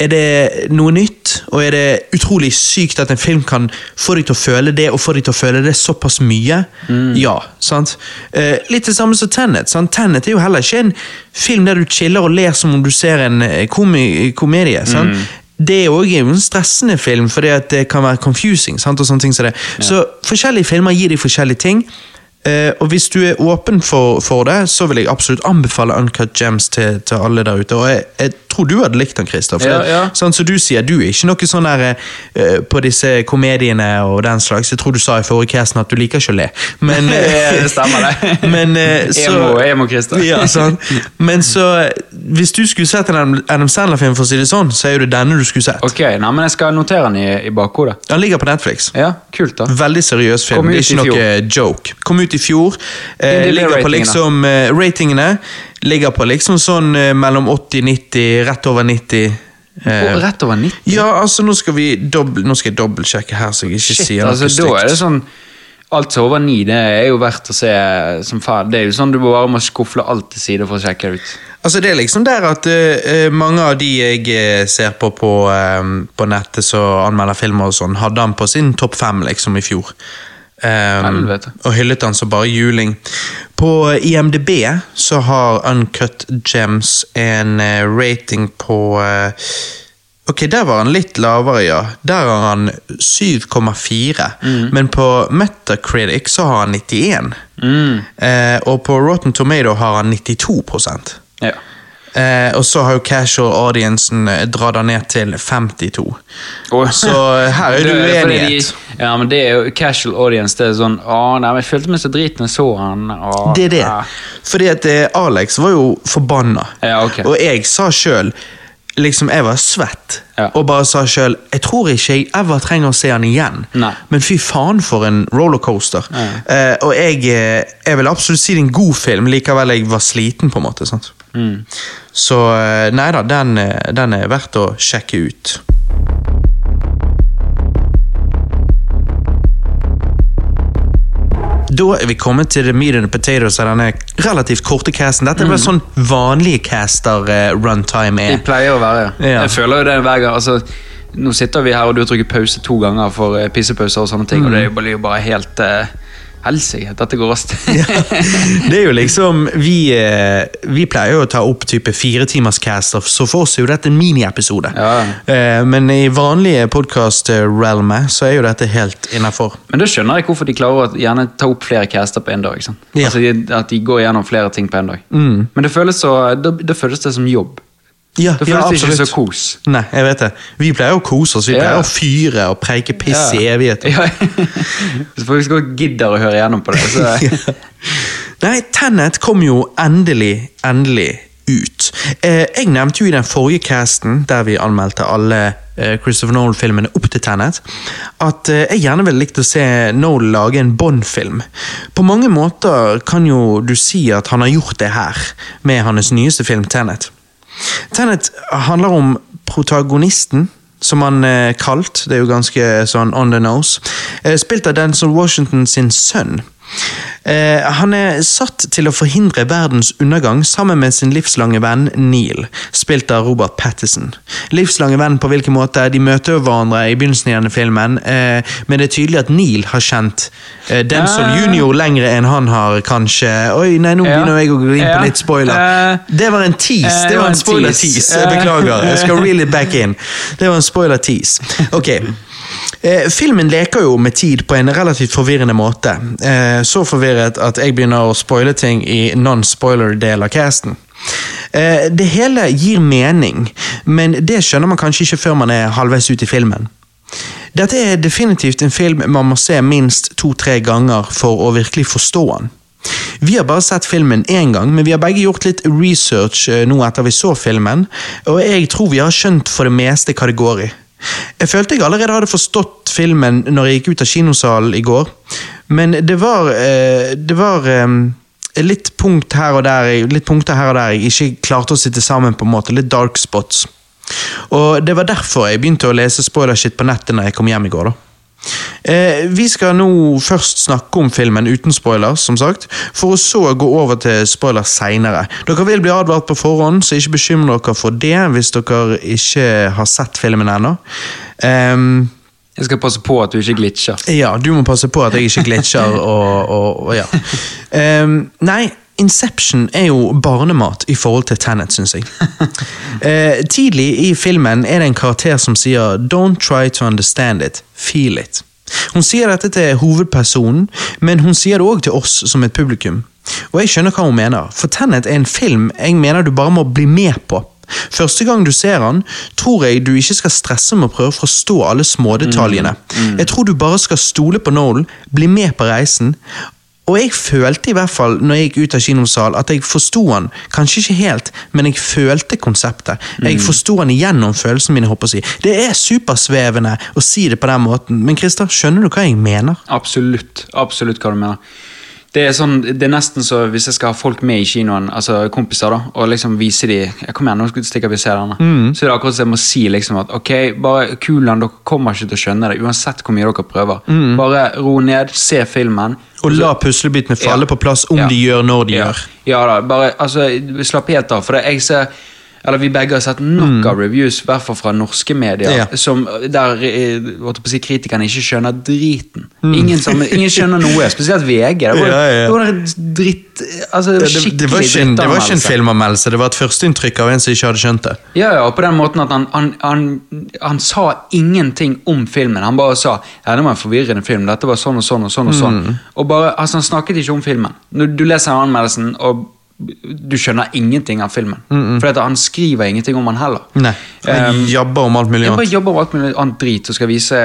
er det noe nytt? Og er det utrolig sykt at en film kan få deg til å føle det, og få deg til å føle det såpass mye? Mm. Ja. sant? Eh, litt det samme som Tenet. Sant? Tenet er jo heller ikke en film der du chiller og ler som om du ser en eh, komi komedie. sant? Mm det er òg en stressende film, fordi det kan være confusing. Sant? og sånne ting som det. Ja. så forskjellige filmer gir de forskjellige ting. Uh, og Hvis du er åpen for, for, det, så vil jeg absolutt anbefale Uncut Gems til, til alle der ute. Og jeg, jeg tror du hadde likt den, Christer. Ja, ja. Sånn som du sier, du er ikke noe sånn der uh, på disse komediene og den slags. Jeg tror du sa i forrige casten at du liker ikke å le. Men, (laughs) uh, det stemmer, det. (laughs) Men, så, emo, emo Christer. ja, sånn. (laughs) Men så, hvis du skulle sett en Adam Sandler-film, for å si det sånn, så er jo det denne du skulle sett. Ok, nei, men Jeg skal notere den i, i bakhodet. Den ligger på Netflix. Ja, kult da. Veldig seriøs film. Det er ikke noe joke. Kom ut i fjor. Eh, ligger på liksom, eh, ratingene ligger på liksom sånn eh, mellom 80-90, rett over 90. Eh, rett over 90? Ja, altså nå skal vi dobbel, Nå skal jeg dobbeltsjekke her, så jeg ikke Shit, sier noe altså, stygt. Da er det sånn Alt som over 9, det er jo verdt å se som faen. Det er jo sånn du bare må skufle alt til side for å sjekke det ut. Altså Det er liksom der at uh, mange av de jeg ser på på, uh, på nettet som anmelder filmer og sånn, hadde han på sin topp fem liksom i fjor. Um, og hyllet han som bare juling. På IMDb så har Uncut Gems en uh, rating på uh, Ok, der var han litt lavere, ja. Der har han 7,4. Mm. Men på Metacritic så har han 91. Mm. Uh, og på Rotten Tomato har han 92 ja. Eh, og så har jo casual audiencen eh, dratt det ned til 52. Oh. Så eh, her er (laughs) det uenighet. De, ja, men det er jo casual audience. Det er sånn Å, nei, men jeg følte meg så drit når jeg så han. Å, det er det. Ja. Fordi at eh, Alex var jo forbanna. Ja, okay. Og jeg sa sjøl liksom, Jeg var svett ja. og bare sa sjøl Jeg tror ikke jeg ever trenger å se han igjen. Nei. Men fy faen for en rollercoaster. Ja. Eh, og jeg, jeg vil absolutt si det er en god film, likevel jeg var sliten. på en måte, sant? Mm. Så eh, nei da, den, eh, den er verdt å sjekke ut. Da er vi kommet til the meat and the potatoes av denne relativt korte casten. Dette er mm. vel sånn vanlige caster-runtime eh, er. Det pleier å være, ja. Jeg føler jo det hver gang. altså nå sitter vi her, og du har trykket pause to ganger for pissepauser og sånne ting, mm. og det blir jo bare helt uh, Helsike, dette går raskt. (laughs) Det er jo liksom Vi, eh, vi pleier jo å ta opp type fire timers caster, så for oss er jo dette en miniepisode. Ja. Eh, Men i vanlige podkast-realmet så er jo dette helt innafor. Men da skjønner jeg hvorfor de klarer å gjerne ta opp flere caster på en dag. ikke sant? Ja. Altså At de går gjennom flere ting på en dag. Men det føles så, det, det føles det som jobb. Ja, Da føles det ikke så kos. Nei, jeg vet det. Vi pleier å kose oss. Vi Ja. pleier å fyre og preike piss i evigheter. Ja. (laughs) Hvis folk skal gidder å høre gjennom på det, så (laughs) Nei, Tenet kom jo endelig, endelig ut. Eh, jeg nevnte jo i den forrige casten, der vi anmeldte alle eh, Christopher Nolan-filmene opp til Tenet, at eh, jeg gjerne ville likt å se Nolan lage en Bond-film. På mange måter kan jo du si at han har gjort det her, med hans nyeste film Tenet. Tenet handler om protagonisten, som han er kalt, det er jo ganske sånn on the nose, eh, spilt av Denzel Washington sin sønn. Eh, han er satt til å forhindre verdens undergang sammen med sin livslange venn Neil, spilt av Robert Pattison. Livslange venn på hvilken måte? De møter hverandre i begynnelsen av denne filmen, eh, men det er tydelig at Neil har kjent eh, Denzel junior lengre enn han har, kanskje. Oi, nei, nå begynner jeg å gå inn på litt spoiler. Det var en tease. Det var en spoiler-tease. Beklager. Jeg skal reel it back in. Det var en spoiler-tease. Ok. Eh, filmen leker jo med tid på en relativt forvirrende måte. Eh, så forvirret at jeg begynner å spoile ting i non-spoiler-del av casten. Eh, det hele gir mening, men det skjønner man kanskje ikke før man er halvveis ut i filmen. Dette er definitivt en film man må se minst to-tre ganger for å virkelig forstå den. Vi har bare sett filmen én gang, men vi har begge gjort litt research eh, nå etter vi så filmen, og jeg tror vi har skjønt for det meste hva det går i. Jeg følte jeg allerede hadde forstått filmen når jeg gikk ut av kinosalen i går, men det var, eh, det var eh, litt, punkt der, litt punkter her og der jeg ikke klarte å sitte sammen på en måte, litt dark spots. Og det var derfor jeg begynte å lese spoilershit på nettet når jeg kom hjem i går. da. Eh, vi skal nå først snakke om filmen uten spoilers, som sagt, for å så gå over til spoilers seinere. Dere vil bli advart på forhånd, så ikke bekymre dere for det hvis dere ikke har sett filmen ennå. Um, jeg skal passe på at du ikke glitcher. ja, du må passe på at jeg ikke glitcher (laughs) og, og, og ja. Um, nei, Inception er jo barnemat i forhold til Tenet, syns jeg. (laughs) Eh, tidlig i filmen er det en karakter som sier 'don't try to understand it, feel it'. Hun sier dette til hovedpersonen, men hun sier det òg til oss som et publikum. Og jeg skjønner hva hun mener, for Tenet er en film jeg mener du bare må bli med på. Første gang du ser han, tror jeg du ikke skal stresse med å prøve å forstå alle smådetaljene. Jeg tror du bare skal stole på Nolan, bli med på reisen. Og jeg følte i hvert fall når jeg gikk ut av kinosal at jeg forsto han. Kanskje ikke helt, men jeg følte konseptet. Jeg forsto han igjennom følelsene mine. håper jeg å si. Det er supersvevende å si det på den måten, men Christer, skjønner du hva jeg mener? Absolutt. Absolutt hva du mener. Det er, sånn, det er nesten så hvis jeg skal ha folk med i kinoen, altså kompiser, da, og liksom vise dem ja, Kom igjen, nå stikker vi ser denne. Så er det akkurat som jeg må si liksom at ok, bare kulen, dere kommer ikke til å skjønne det, uansett hvor mye dere prøver. Bare ro ned, se filmen. Og la puslebitene falle Ja. på plass om Ja. de gjør når de ja. gjør. Ja da, bare altså, slapp helt av. For det, jeg ser eller Vi begge har sett nok av reviews, i hvert fall fra norske medier, Mm. Ja. som, der eh, si, kritikerne ikke skjønner driten. Mm. Ingen, som, ingen skjønner noe, (laughs) spesielt VG. Det var, Ja, ja. det var en dritt altså, Det, det, det, var ikke det var ikke en filmanmeldelse, det var et førsteinntrykk av en som ikke hadde skjønt det. Ja, ja, og på den måten at han, han, han, han sa ingenting om filmen. Han bare sa ja, det var en forvirrende film. Dette var sånn og sånn og sånn. Og sånn. Mm. Og bare, altså Han snakket ikke om filmen. Når du leser anmeldelsen, og du skjønner ingenting av filmen. For at han skriver ingenting om han heller. Nei, Han Um, jobber om alt mulig annet. bare jobber om alt mulig annet drit og skal vise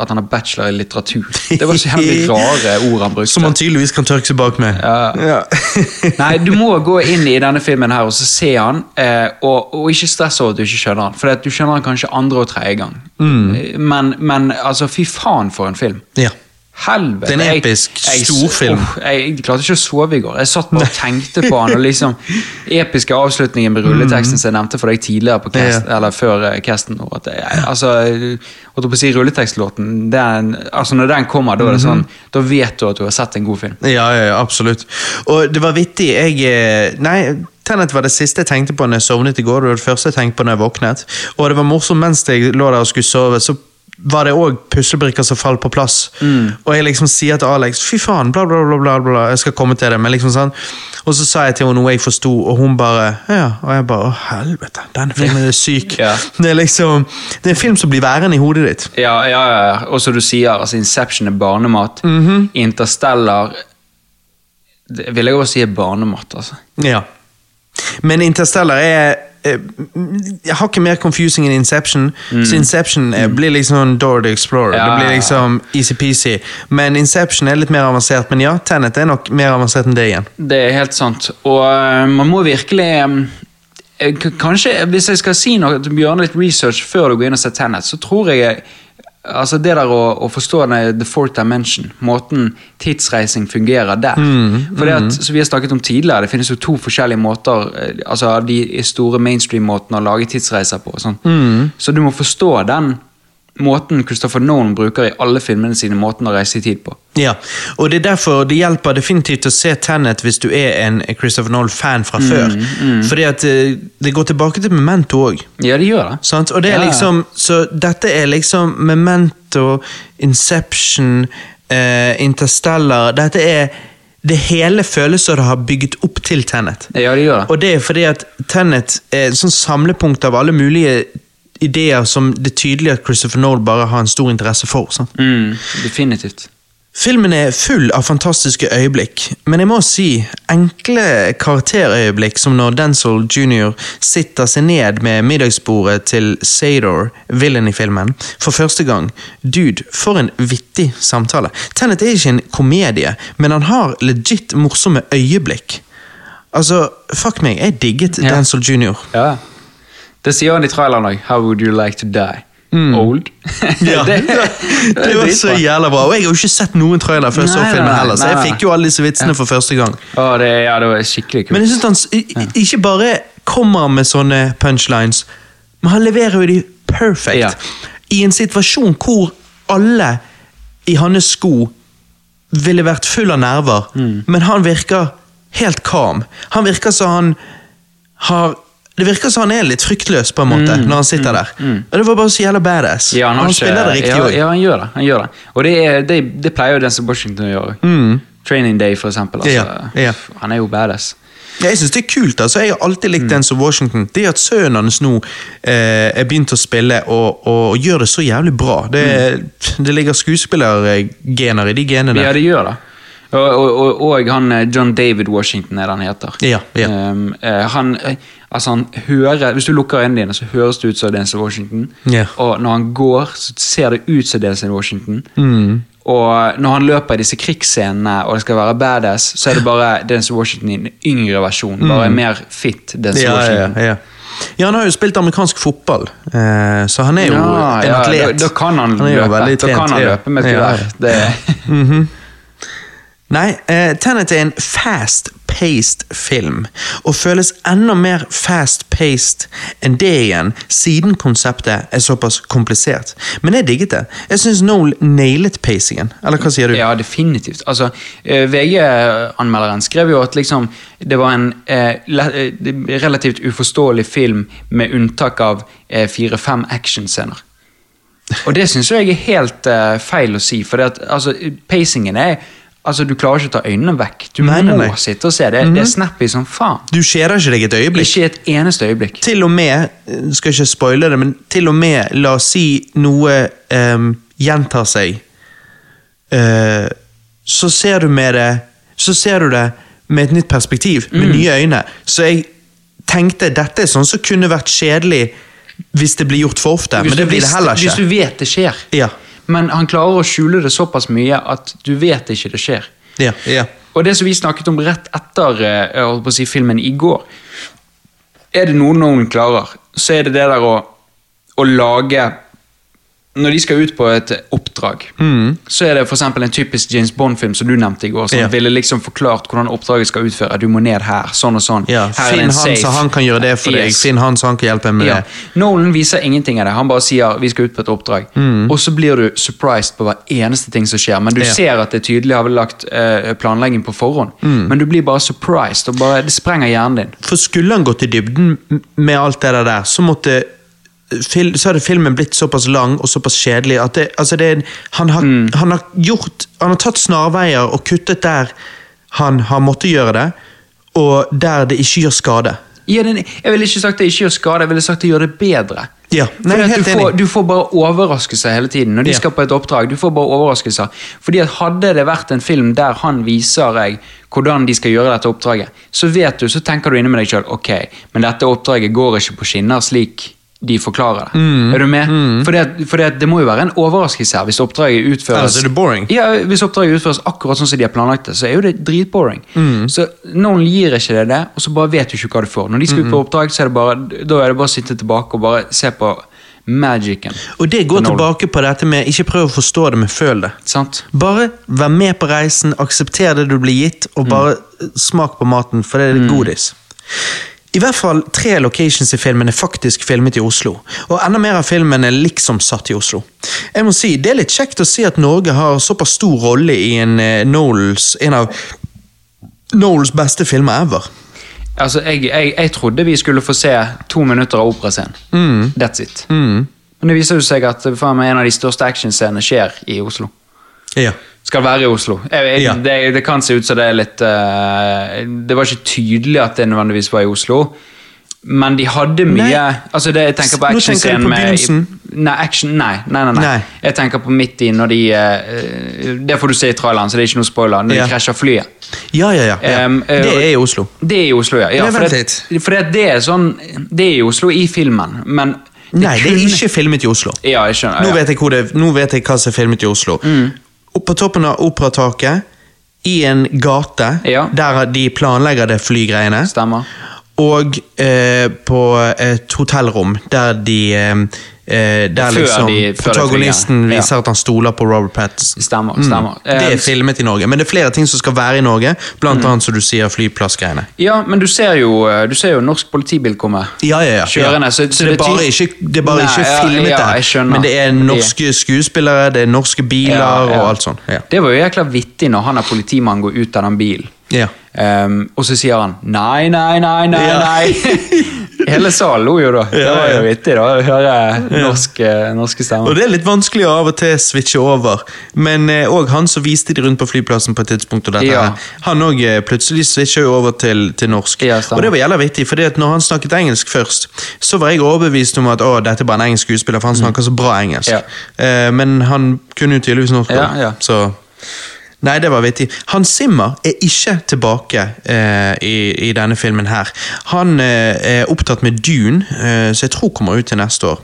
at han har bachelor i litteratur. Det var så jævlig (laughs) rare ord han brukte. Som han tydeligvis kan tørke seg bak med. Ja. (laughs) Nei, du må gå inn i denne filmen her og så se han, eh, og, og ikke stress over at du ikke skjønner han. For du skjønner han kanskje andre og tredje gang. Mm. Eh, Men, men altså, fy faen for en film. ja. Helvete. Det er en episk storfilm. Jeg, jeg, jeg klarte ikke å sove i går. Jeg satt bare og tenkte på han. og liksom (laughs) Episke avslutningen med rulleteksten som jeg nevnte for deg tidligere på cast, eller før eh, casten. og At jeg, altså, holdt på å si Rulletekstlåten, den, altså når den kommer, da er det sånn, da vet du at du har sett en god film. Ja, ja, ja, absolutt. Og det var vittig. Jeg eh, Nei, Tenet var det siste jeg tenkte på når jeg sovnet i går. Det var det første jeg tenkte på når jeg våknet. Og det var morsomt mens jeg lå der og skulle sove. så var det òg puslebrikker som falt på plass. Og jeg liksom sier til Alex fy faen, bla, bla, bla, bla, bla. jeg skal komme til det. Men liksom sånn. Og så sa jeg til henne noe jeg forsto, og hun bare ja. Og jeg bare å helvete, denne filmen er syk. Ja. (laughs) Det er liksom, det er en film som blir værende i hodet ditt. Ja, ja, ja. Og som du sier, altså Inception er barnemat. Mhm. Interstellar det vil jeg også si er barnemat, altså. Ja. Men Interstellar er Jeg har ikke mer confusing enn Inception. Så Inception mm. blir liksom Door the Explorer. Mm. Ja, det blir liksom easy-peasy. Men Inception er litt mer avansert. Men ja, Tenet er nok mer avansert enn det igjen. Det er helt sant. Og eh, man må virkelig eh, Kanskje, hvis jeg skal si noe, gjøre litt research før du går inn og ser Tenet, så tror jeg Altså Det der å, å forstå den, the fourth dimension, måten tidsreising fungerer der. For det at, som vi har snakket om tidligere, det finnes jo to forskjellige måter eh, Altså de store mainstream-måtene å lage tidsreiser på. Sånn. Mm. Så du må forstå den måten Christopher Nolan bruker i alle filmene sine, måten å reise i tid på. Ja, og det er derfor det hjelper definitivt å se Tenet hvis du er en Christopher Nolan-fan fra før. Fordi at eh, det går tilbake til Memento òg. Ja, det gjør det. Sant? Og det er Ja, liksom, så dette er liksom Memento, Inception, eh, Interstellar Dette er Det hele føles som det har bygget opp til Tenet. Ja, det gjør det. Og det er fordi at Tenet er et sånn samlepunkt av alle mulige ideer som det er tydelig at Christopher Nolan bare har en stor interesse for. Mm, definitivt. Filmen er full av fantastiske øyeblikk, men jeg må si enkle karakterøyeblikk som når Denzil jr. sitter seg ned med middagsbordet til Sador, villain i filmen, for første gang. Dude, for en vittig samtale. Tenet er ikke en komedie, men han har legit morsomme øyeblikk. Altså, fuck meg, jeg digget Ja. Denzil jr. Ja. Det sier han i traileren òg. How would you like to die? Old? Mm. (laughs) Ja, (laughs) det, det, var (laughs) så jævla bra. Og jeg har jo ikke sett noen trailer før jeg så filmen heller, så jeg fikk jo alle disse vitsene for første gang. Å, det, ja, det var skikkelig kult. Men jeg synes han ikke bare kommer med sånne punchlines, men han leverer jo de perfect. Ja. I en situasjon hvor alle i hans sko ville vært full av nerver, Mm. men han virker helt calm. Han virker som han har det virker som han er litt fryktløs på en måte når han sitter der. Og Det var bare så jævla badass. Mm. ja, han, han spiller det riktig òg. ja, han gjør det. Han gjør det. Og det, er, det, det pleier jo Denzil Washington å gjøre. Training Day, for eksempel. Altså, Mm. Ja, ja. Han er jo badass. Jeg synes det er kult. altså. Jeg har alltid likt Denzil Washington. Det at sønnen hans nå eh, er begynt å spille og, og gjør det så jævlig bra. Det, det ligger skuespillergener i de genene. Ja, det gjør det. Og, og, og, han eh, John David Washington er det han heter. Ja, ja. Um, han, eh, altså han hører, Hvis du lukker øynene dine, så høres det ut som Denzel Washington. Ja. Og når han går, så ser det ut som Denzel Washington. Mm. Og når han løper i disse krigsscenene og det skal være badass, så er det bare Denzel Washington i en yngre versjon. Bare mer fit Denzel Mm. Ja, ja, Washington. ja. ja, han har jo spilt amerikansk fotball, eh, så han er jo Ja, en ja, atlet. Da, da kan han han løpe. Da kan han ja. løpe med et Ja, gevær. ja. Det- (laughs) Nei, eh, Tenet er en fast-paced film, og føles enda mer fast-paced enn det igjen, siden konseptet er såpass komplisert. Men jeg digget det. Jeg syns Noel nailet pacingen. Eller hva sier du? Ja, definitivt. Altså, eh, VG-anmelderen skrev jo at liksom, det var en eh, eh, relativt uforståelig film med unntak av eh, fire-fem actionscener. Og det syns jeg er helt eh, feil å si, for det at, altså, pacingen er Altså, Du klarer ikke å ta øynene vekk. Du Nei, må nei. Mhm. sitte og se. Det, det er snappy som faen. Du skjærer ikke deg et øyeblikk? Ikke et eneste øyeblikk. Til og med, eh, skal ikke spoile det, men til og med, la oss si noe um, gjentar seg, uh, så ser du med det Så ser du det med et nytt perspektiv, med Mm. nye øyne. Så jeg tenkte dette er sånn som kunne vært kjedelig hvis det blir gjort for ofte, Hvis men det blir det heller ikke. Hvis du vet det skjer. Ja, Men han klarer å skjule det såpass mye at du vet ikke det skjer. ja, ja. Og det som vi snakket om rett etter eh, si, filmen i går Er det noe noen klarer, så er det det der å, å lage når de skal ut på et oppdrag, så er det for eksempel en typisk James Bond-film som du nevnte i går, som Ja. ville liksom forklart hvordan oppdraget skal utføre. Du må ned her, sånn og sånn. Det Finn han, så safe. han kan gjøre det for deg. Yes. Finn han, så han kan hjelpe med Ja. det. Nolan viser ingenting av det. Han bare sier vi skal ut på et oppdrag. Og så blir du surprised på hver eneste ting som skjer. Men du Mm. Ser at det tydelig har vel lagt uh, planlegging på forhånd. Mm. Men du blir bare surprised, og bare, det sprenger hjernen din. For skulle han gått i dybden med alt det der, så måtte fil, så hadde filmen blitt såpass lang og såpass kjedelig at det, altså det, han, har, han har gjort Han har tatt snarveier og kuttet der han har måttet gjøre det, og der det ikke gjør skade. Ja, den, jeg ville ikke sagt det ikke gjør skade, jeg ville sagt det gjør det bedre. Ja, nei, du, får, du får bare overraskelser hele tiden når de Ja. skal på et oppdrag. du får bare overraskelser. Fordi at Hadde det vært en film der han viser deg hvordan de skal gjøre dette oppdraget, så vet du, så tenker du inni med deg sjøl ok, men dette oppdraget går ikke på skinner slik de forklarer det. Mm. Er du med? Mm. For, det, for det må jo være en overraskelse her hvis oppdraget utføres det boring. ja, Hvis oppdraget utføres akkurat sånn som de har planlagt det, så er jo det dritboring. Mm. Så Noen gir ikke det det, og så bare vet du ikke hva du får. Når de skal ut Mm. på oppdrag, så er det bare, da er det bare å sitte tilbake og bare se på magicen. Og det går tilbake på dette med ikke prøv å forstå det, men føl det. Sant? Bare vær med på reisen, aksepter det du blir gitt, og bare smak på maten, for det er godis. I hvert fall tre locations i filmen er faktisk filmet i Oslo, og enda mer av filmen er liksom satt i Oslo. Jeg må si, Det er litt kjekt å se at Norge har såpass stor rolle i en, eh, Knowles, en av Knowles beste filmer ever. Altså, jeg, jeg, jeg trodde vi skulle få se to minutter av operascenen. Mm. That's it. Men det viser jo seg at meg, en av de største actionscenene skjer i Oslo. Ja. Skal være i Oslo. Jeg, jeg, Ja. det, det kan se ut som det er litt uh, Det var ikke tydelig at det nødvendigvis var i Oslo. Men de hadde mye Nei. Altså det, Jeg tenker på actionscenen med? Nei, action, nei, nei, nei, nei. Jeg tenker på midt i når de uh, Det får du se i traileren, så det er ikke noe spoiler. Når Ja. de krasjer flyet. Ja, ja, ja. ja. Um, uh, det er i Oslo. Det er i Oslo, ja. ja for det, for det, det er sånn Det er i Oslo i filmen, men Nei, det er ikke filmet i Oslo. Ja, jeg skjønner. Nå ja. Mm. vet jeg, det, nå vet jeg hva som er filmet i Oslo. Opp på toppen av operataket, i en gate, Ja. der de planlegger det flygreiene. Stemmer. Og eh, på et hotellrom, der de eh, eh, Der Før liksom de- protagonisten de protagonisten. Ja. viser at han stoler på Robert Pattinson. Stemmer. stemmer. Det Eh, er filmet i Norge, men det er flere ting som skal være i Norge. Blant Mm. annet som du sier, flyplassgreiene. Ja, men du ser jo, eh, du ser jo norsk politibil komme. Ja, ja, ja. Kjørende, så- Så, det er bare ikke, det er bare Nei, ikke filmet der, men det er norske skuespillere, det er norske biler og alt sånt. Ja. Det var jo jækla vittig når han er politimann går ut av den bilen. Ja. Um, og så sier han nei, nei, nei, nei, Ja. nei. (laughs) Hele salen lo jo da. Det var jo vittig da, å høre norske, norske Og det er litt vanskelig å av og til switche over, men òg han som viste de rundt på flyplassen på et tidspunkt, og dette Ja. han òg plutselig switcha jo over til, til norsk. Ja, og det var jævla vittig, for når han snakket engelsk først, så var jeg overbevist om at å, dette er bare en engelsk skuespiller, for han snakker så bra engelsk. Ja. Eh, men han kunne jo tydeligvis norsk. Ja, ja. Så Nei, det var vittig. Hans Zimmer er ikke tilbake eh, i, i denne filmen her. Han eh, er opptatt med Dune, eh, så jeg tror kommer ut til neste år.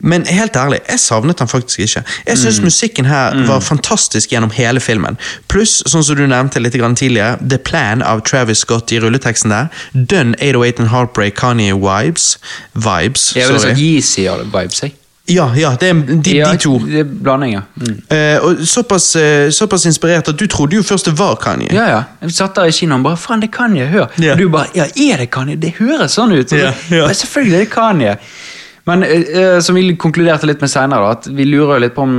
Men helt ærlig, jeg savnet han faktisk ikke. Jeg syns musikken her var fantastisk gjennom hele filmen. Pluss, sånn som du nevnte litt grann tidligere, The Plan av Travis Scott i rulleteksten der. Done 808 and Heartbreak Kanye Vibes. Vibes, Jeg ville sorry. sagt Yeezy-vibes, jeg. Ja, ja, det er de, Ja, de to. Det er blanding, ja. Mm. Eh, og såpass, eh, såpass inspirert at du trodde jo først det var Kanye. Ja, ja. Jeg satt der i kinoen bare faen, det er Kanye, hør'. Ja. Og du bare ja, er det Kanye? Det høres sånn ut. Så- ja. Men selvfølgelig er det Kanye. Men eh, eh, som vi konkluderte litt med senere, at vi lurer litt på om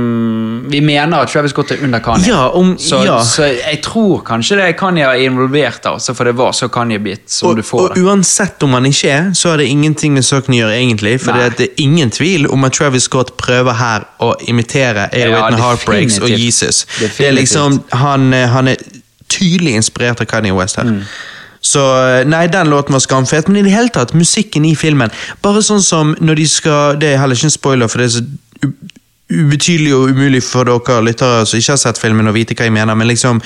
Vi mener at Travis Scott er under Kanye. Ja, om- så, ja. så jeg tror kanskje det er Kanye er involvert, altså, for det var så Kanye-bit som Og, du får og det. uansett om han ikke er, så har det ingenting med saken å gjøre, egentlig. For Nei. det er ingen tvil om at Travis Scott prøver her å imitere 808 Ja, and Heartbreaks og definitivt. Det er liksom, han, eh, han er tydelig inspirert av Kanye West her. Mm. Så eh, nei, den låten var skamfet, men i det hele tatt, musikken i filmen Bare sånn som når de skal Det er heller ikke en spoiler, for det er så ubetydelig og umulig for dere lyttere som ikke har sett filmen, å vite hva jeg mener, men liksom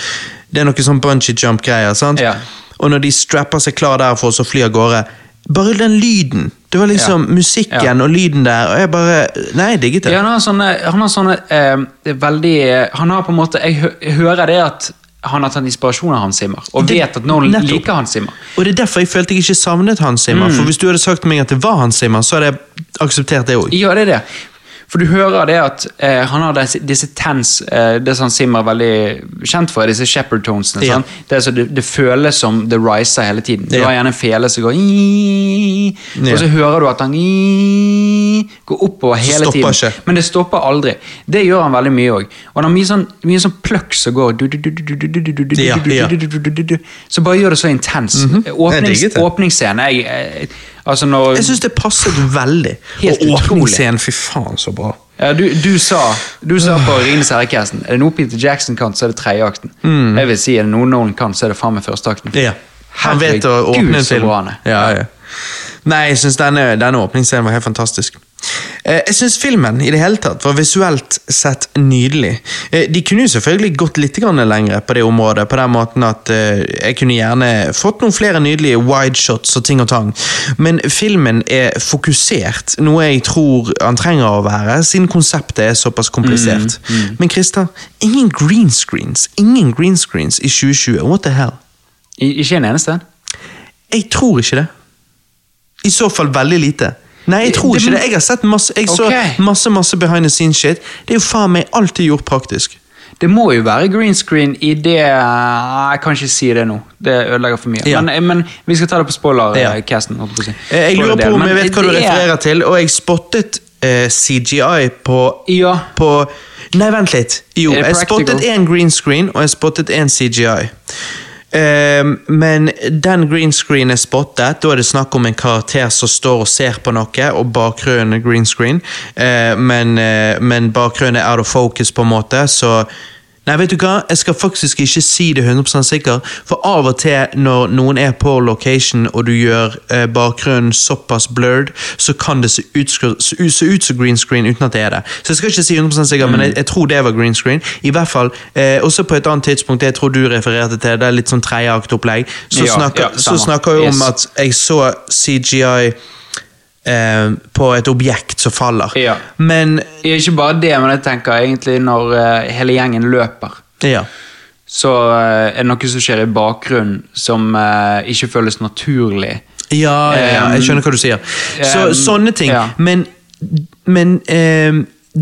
Det er noe sånn bungee jump-greier, sant? Ja. Og når de strapper seg klar der for å fly av gårde Bare den lyden. Det var liksom Ja. musikken og lyden der, og jeg bare Nei, jeg digget det. Ja, han har sånne, han har sånne eh, veldig eh, Han har på en måte jeg hører det at han har tatt inspirasjon av Hans Zimmer, og Det- vet at noen nettopp. liker Hans Zimmer. Og det er derfor jeg følte jeg ikke savnet Hans Zimmer. Mm. For hvis du hadde sagt til meg at det var Hans Zimmer, så hadde jeg akseptert det òg. Ja, det er det. For du hører det at eh, han har disse, disse tens, eh, det som Simmer er veldig kjent for, disse shepherd tonesene. Ja. Det, så det, det, føles som det riser hele tiden. Du ja. har gjerne en fele som går ja. Og så hører du at han går oppover hele tiden. Ikke. Men det stopper aldri. Det gjør han veldig mye òg. Og han har mye sånn, mye sånn pløkk som går Så bare gjør det så intens. Åpningsscene jeg, jeg Altså når Jeg syns det passet veldig. Helt og åpningsscenen, fy faen, så bra. Ja, du, du sa du sa på Rines herre-casten Er det noe Peter Jackson kan, så er det tredjeakten. Jeg vil si er det noe Nolan kan, så er det faen meg førsteakten. akten Ja. Han vet å åpne en film. Ja, ja. Nei, jeg syns denne, denne åpningsscenen var helt fantastisk. Eh, Jeg syns filmen i det hele tatt var visuelt sett nydelig. Eh, De kunne jo selvfølgelig gått litt lenger på det området, på den måten at eh, jeg kunne gjerne fått noen flere nydelige wide shots og ting og tang, men filmen er fokusert, noe jeg tror han trenger å være, siden konseptet er såpass komplisert. Men Christer, ingen green screens, ingen green screens i 2020, what the hell? I, ikke en eneste? Jeg tror ikke det. I så fall veldig lite. Nei, jeg tror ikke det. Jeg har sett masse Jeg så masse masse behind the scenes shit. Det er jo faen meg alltid gjort praktisk. Det må jo være green screen i det Jeg kan ikke si det nå. Det ødelegger for mye. Ja. Men, men vi skal ta det på spoiler-casten. Ja. jeg si. Eh, Jeg lurer på om jeg vet hva du refererer er- til, og jeg spottet eh, CGI på Ja. På Nei, vent litt. Jo, jeg spottet én green screen, og jeg spottet én CGI. Ehm, men den green screen er spottet, da er det snakk om en karakter som står og ser på noe, og bakgrunnen er green screen. Eh, men, eh, men bakgrunnen er out of focus, på en måte, så Nei, vet du hva? Jeg skal faktisk ikke si det 100 sikker, for av og til når noen er på location og du gjør eh, bakgrunnen såpass blurred, så kan det se ut, som green screen uten at det er det. Så jeg skal ikke si 100 sikker, men jeg, jeg tror det var green screen. I hvert fall, eh, også på et annet tidspunkt, jeg tror du refererte til, det er litt sånn tredjeaktopplegg, så, Ja, snakker, ja, så snakker jeg om Yes. at jeg så CGI eh, på et objekt som faller. Ja. Men Ikke bare det, men jeg tenker egentlig når eh, hele gjengen løper. ja. Så eh, er det noe som skjer i bakgrunnen som eh, ikke føles naturlig. Ja, ja, jeg skjønner hva du sier. Så, Um, sånne ting. Men, men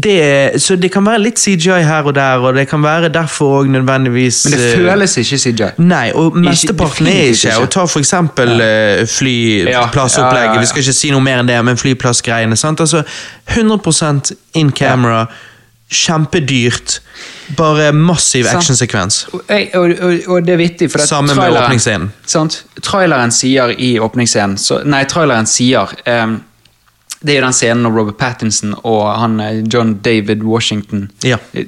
det, så det kan være litt CGI her og der, og det kan være derfor òg nødvendigvis Men det eh, føles ikke CGI. Nei, og mesteparten er ikke. Og ta for eksempel eh, flyplassopplegget. Ja, ja, ja, ja. Vi skal ikke si noe mer enn det, men flyplassgreiene. sant? Altså, 100% in camera, kjempedyrt. Bare massiv actionsekvens. Og, og, og, og det er vittig, for Sammen med åpningsscenen. Sant? Traileren sier i åpningsscenen Nei, traileren sier ehm, Det er jo den scenen når Robert Pattinson og han eh, John David Washington Ja. eh,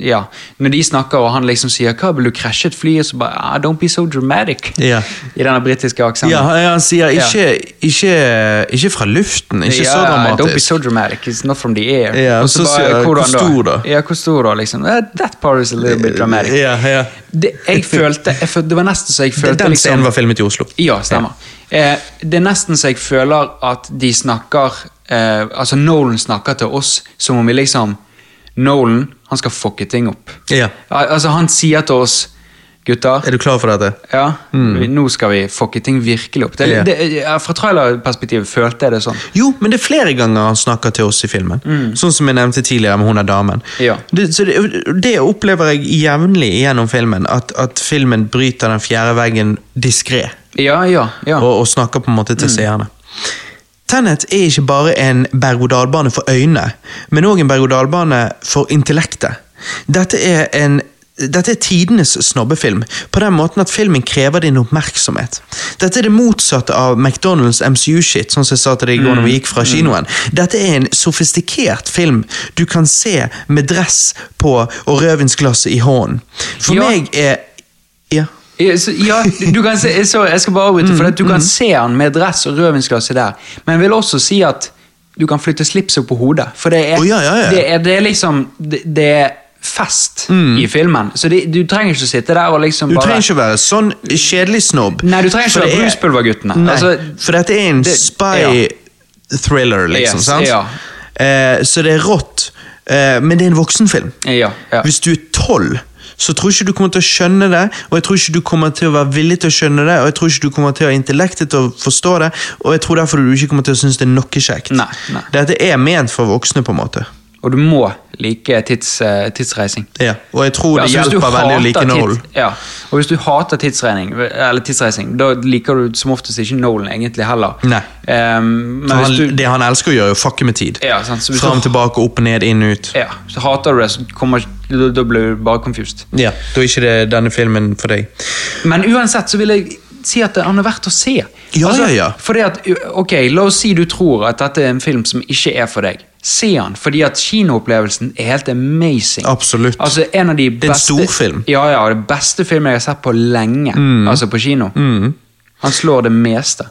ja, Når de snakker, og han liksom sier 'Hva, vil du krasje et fly?' Og så bare ah, 'Don't be so dramatic'. Ja. I denne britiske aksenten. Ja, han- sier ikke, ikke, ikke fra luften, ikke så dramatisk. Don't be so dramatic, it's not from the air. Ja, Og så sier jeg, hvor stor da? Ja, hvor stor da, liksom. Eh, That part is a little bit dramatic. Ja, ja. Det, jeg følte, jeg følte, det var nesten så jeg følte Den liksom, scenen var filmet i Oslo. Ja, stemmer. Eh, det er nesten så jeg føler at de snakker eh, Altså Nolan snakker til oss som om vi liksom Nolan, han skal fucke ting opp. Ja. Al- Altså Han sier til oss Gutter, Er du klar for dette? ja, Mm. nå skal vi fucke ting virkelig opp. Det, yeah. det, fra trailerperspektivet følte jeg det sånn. Jo, men det er flere ganger han snakker til oss i filmen. Sånn som jeg nevnte tidligere med hun er damen. Ja. Det, så det, det opplever jeg jevnlig gjennom filmen, at, at filmen bryter den fjerde veggen diskré. Ja, ja, ja. og, og snakker på en måte til seerne. Tenet er ikke bare en berg-og-dal-bane for øynene, men òg en berg-og-dal-bane for intellektet. Dette er en dette er tidenes snobbefilm, på den måten at filmen krever din oppmerksomhet. Dette er det motsatte av McDonald's MCU-shit, sånn som jeg sa til deg i går når vi gikk fra kinoen. Dette er en sofistikert film du kan se med dress på og rødvinsglasset i hånden. For Ja. meg er Ja. Ja, så, ja, du kan se, sorry, jeg skal bare avbryte, Mm, for du kan se han med dress og rødvinsglasset der. Men jeg vil også si at du kan flytte slipset på hodet. For det er, oh, ja. Det er, det er liksom Det, det er fest i filmen. Så de, du trenger ikke å sitte der og liksom bare Du trenger ikke å være sånn kjedelig snobb. Nei, du trenger ikke å være er- Bruspulverguttene. Altså, for dette er en det- spy-thriller, liksom. Yes, sant? ja. Eh, så det er rått, eh, men det er en voksenfilm. Ja, ja. Hvis du er tolv, så tror ikke du kommer til å skjønne det, og jeg tror ikke du kommer til å være villig til å skjønne det, og jeg tror ikke du kommer til å ha intellektet til å forstå det, og jeg tror derfor du ikke kommer til å synes det er noe kjekt. Nei, nei. Dette er ment for voksne, på en måte. Og du må like tids, eh, tidsreising. Ja, og jeg tror det Ja, altså, hjelper veldig å like Nolan. Ja, og hvis du hater tidsreising, da liker du som oftest ikke Nolan egentlig heller. Nei. Um, men For hvis han, du, det han elsker å gjøre, er å fucke med tid. Ja, sant, Fram, du- tilbake, opp, ned, inn, ut. ja, så hater du det, så kommer, da, da blir du bare confused. Ja, Da er ikke det denne filmen for deg. Men uansett så vil jeg si at han er verdt å se. Ja, ja, ja. Fordi at, ok, La oss si du tror at dette er en film som ikke er for deg. Se han, fordi at kinoopplevelsen er helt amazing. Absolutt. Altså en av de beste, det er en storfilm. Ja, ja, det beste filmen jeg har sett på lenge. Mm. Altså på kino. Han slår det meste.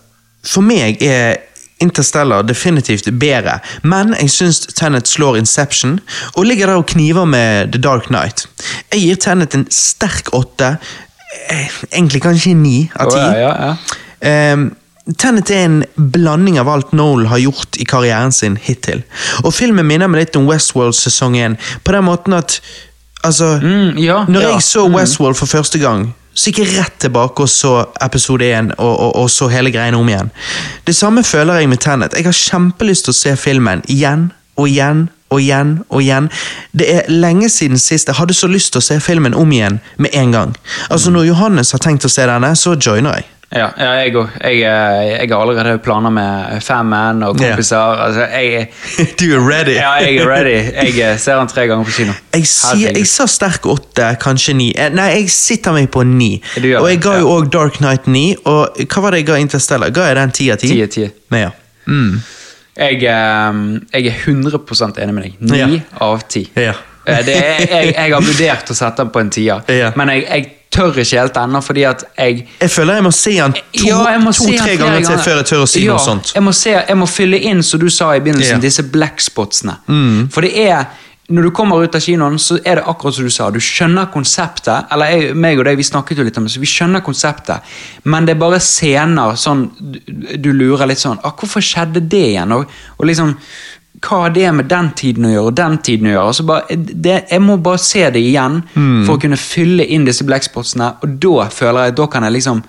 For meg er Interstellar definitivt bedre, men jeg syns Tenet slår Inception, og ligger der og kniver med The Dark Knight. Jeg gir Tenet en sterk åtte, eh, egentlig kanskje ni av ti. Oh, ja, ja, ja. Ehm, Tenet er en blanding av alt Noel har gjort i karrieren sin hittil. Og filmen minner meg litt om Westworld sesong 1, på den måten at Altså, Mm, ja, når ja. jeg så Westworld for første gang, så gikk jeg rett tilbake og så episode 1 og, og, og så hele greiene om igjen. Det samme føler jeg med Tenet. Jeg har kjempelyst til å se filmen igjen og igjen og igjen og igjen. Det er lenge siden sist jeg hadde så lyst til å se filmen om igjen med en gang. Altså Når Johannes har tenkt å se denne, så joiner jeg. Ja, ja jeg òg. Jeg, eh, jeg har allerede planer med fanman og kompiser. Altså, jeg, (laughs) du er ready. ja, jeg er ready. Jeg eh, ser han tre ganger på kino. Jeg, sier, jeg sa sterk åtte, kanskje ni. Eh, Nei, jeg sitter meg på ni. Og jeg ga jo òg Dark Knight ni. Og hva var det jeg ga Interstellar? Ga jeg den ti av ti? Ja. Mm. Jeg, eh, jeg er 100 enig med deg. Ni Ja. av ti. Ja. Er, jeg, jeg har vurdert å sette den på en tier, Ja. men jeg, jeg tør ikke helt ennå, fordi at jeg Jeg føler jeg må se se to-tre ja, to, ganger til før jeg tør å si ja, noe sånt. Jeg må, se, jeg må fylle inn, som du sa i begynnelsen, yeah. Mm. disse blackspotsene. For det er når du kommer ut av kinoen, så er det akkurat som du sa. Du skjønner konseptet. Eller jeg, meg og deg, vi snakket jo litt om det, så vi skjønner konseptet. Men det er bare scener sånn Du, du lurer litt sånn ah, Hvorfor skjedde det igjen? Og, og liksom Hva har det med den tiden å gjøre, og den tiden å gjøre? Altså så bare, det, jeg må bare se det igjen Mm. for å kunne fylle inn disse blackspotsene, og da føler jeg da kan jeg liksom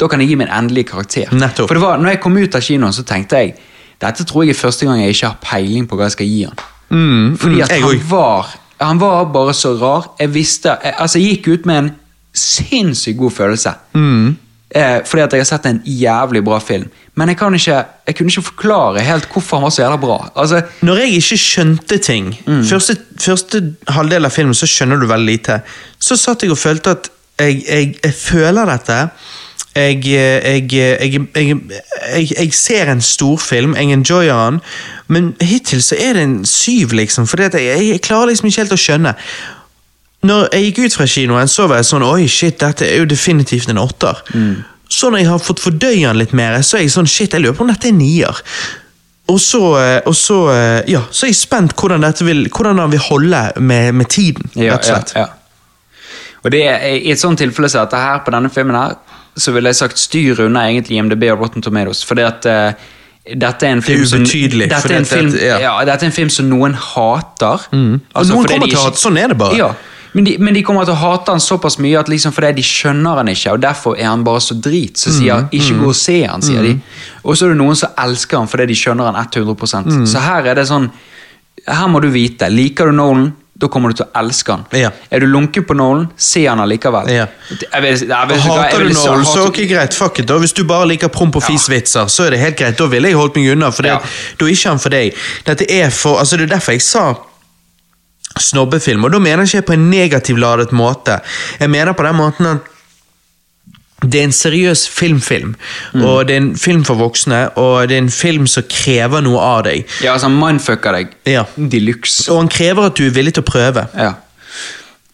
da kan jeg gi min endelige karakter. Nettopp. For det var, når jeg kom ut av kinoen, så tenkte jeg dette tror jeg er første gang jeg ikke har peiling på hva jeg skal gi han. Mm, Fordi mm, at han var Han var bare så rar. Jeg visste jeg, Altså, jeg gikk ut med en sinnssykt god følelse. Mm. Eh, fordi at jeg har sett en jævlig bra film. Men jeg, kan ikke, jeg kunne ikke forklare helt hvorfor han var så jævla bra. Altså, Når jeg ikke skjønte ting Mm. første, første halvdel av filmen så skjønner du veldig lite. Så satt jeg og følte at jeg, jeg, jeg føler dette. Jeg, jeg, jeg, jeg, ser en storfilm, jeg enjoyer den, men hittil så er det en syv, liksom. For jeg klarer liksom ikke helt å skjønne. Når jeg gikk ut fra kinoen, så var jeg sånn Oi, shit, dette er jo definitivt en åtter. Så når jeg har fått fordøye den litt mer, så er jeg sånn Shit, jeg lurer på om dette er en nier. Og så, eh, og så, eh, ja, så er jeg spent hvordan dette vil, hvordan han vil holde med, med tiden. Ja, rett og slett. Ja, ja. Og det er, I et sånt tilfelle som dette her, på denne filmen her, så ville jeg sagt styr unna egentlig IMDb og Rotten Tomatoes. Fordi at eh, dette er en film som Dette er en film, dette- ja. dette er en film som noen hater. Og noen kommer til å hate, sånn er det bare. Ja, men de, men de kommer til å hate han såpass mye at liksom fordi de skjønner han ikke, og derfor er han bare så drit. Så sier Mm, 'ikke gå og se han', sier de. Og så er det noen som elsker han fordi de skjønner han 100 Mm. Så her er det sånn Her må du vite. Liker du Nolan, da kommer du til å elske han. Ja. Er du lunken på Nolan, se han allikevel. Ja. Jeg vil, jeg vil, jeg Hater vil- du jeg så Nolan, så ikke greit, fuck it. da. Hvis du bare liker promp og fis-vitser, så er det helt greit. Da ville jeg holdt meg unna, for det, Ja. da er ikke han for deg. Dette er for, altså Det er derfor jeg sa snobbefilm, og da mener jeg ikke på en negativ ladet måte. Jeg mener på den måten at det er en seriøs filmfilm, og det er en film for voksne, og det er en film som krever noe av deg. Ja, altså, han mindfucker deg. Ja. De luxe. Og han krever at du er villig til å prøve. Ja.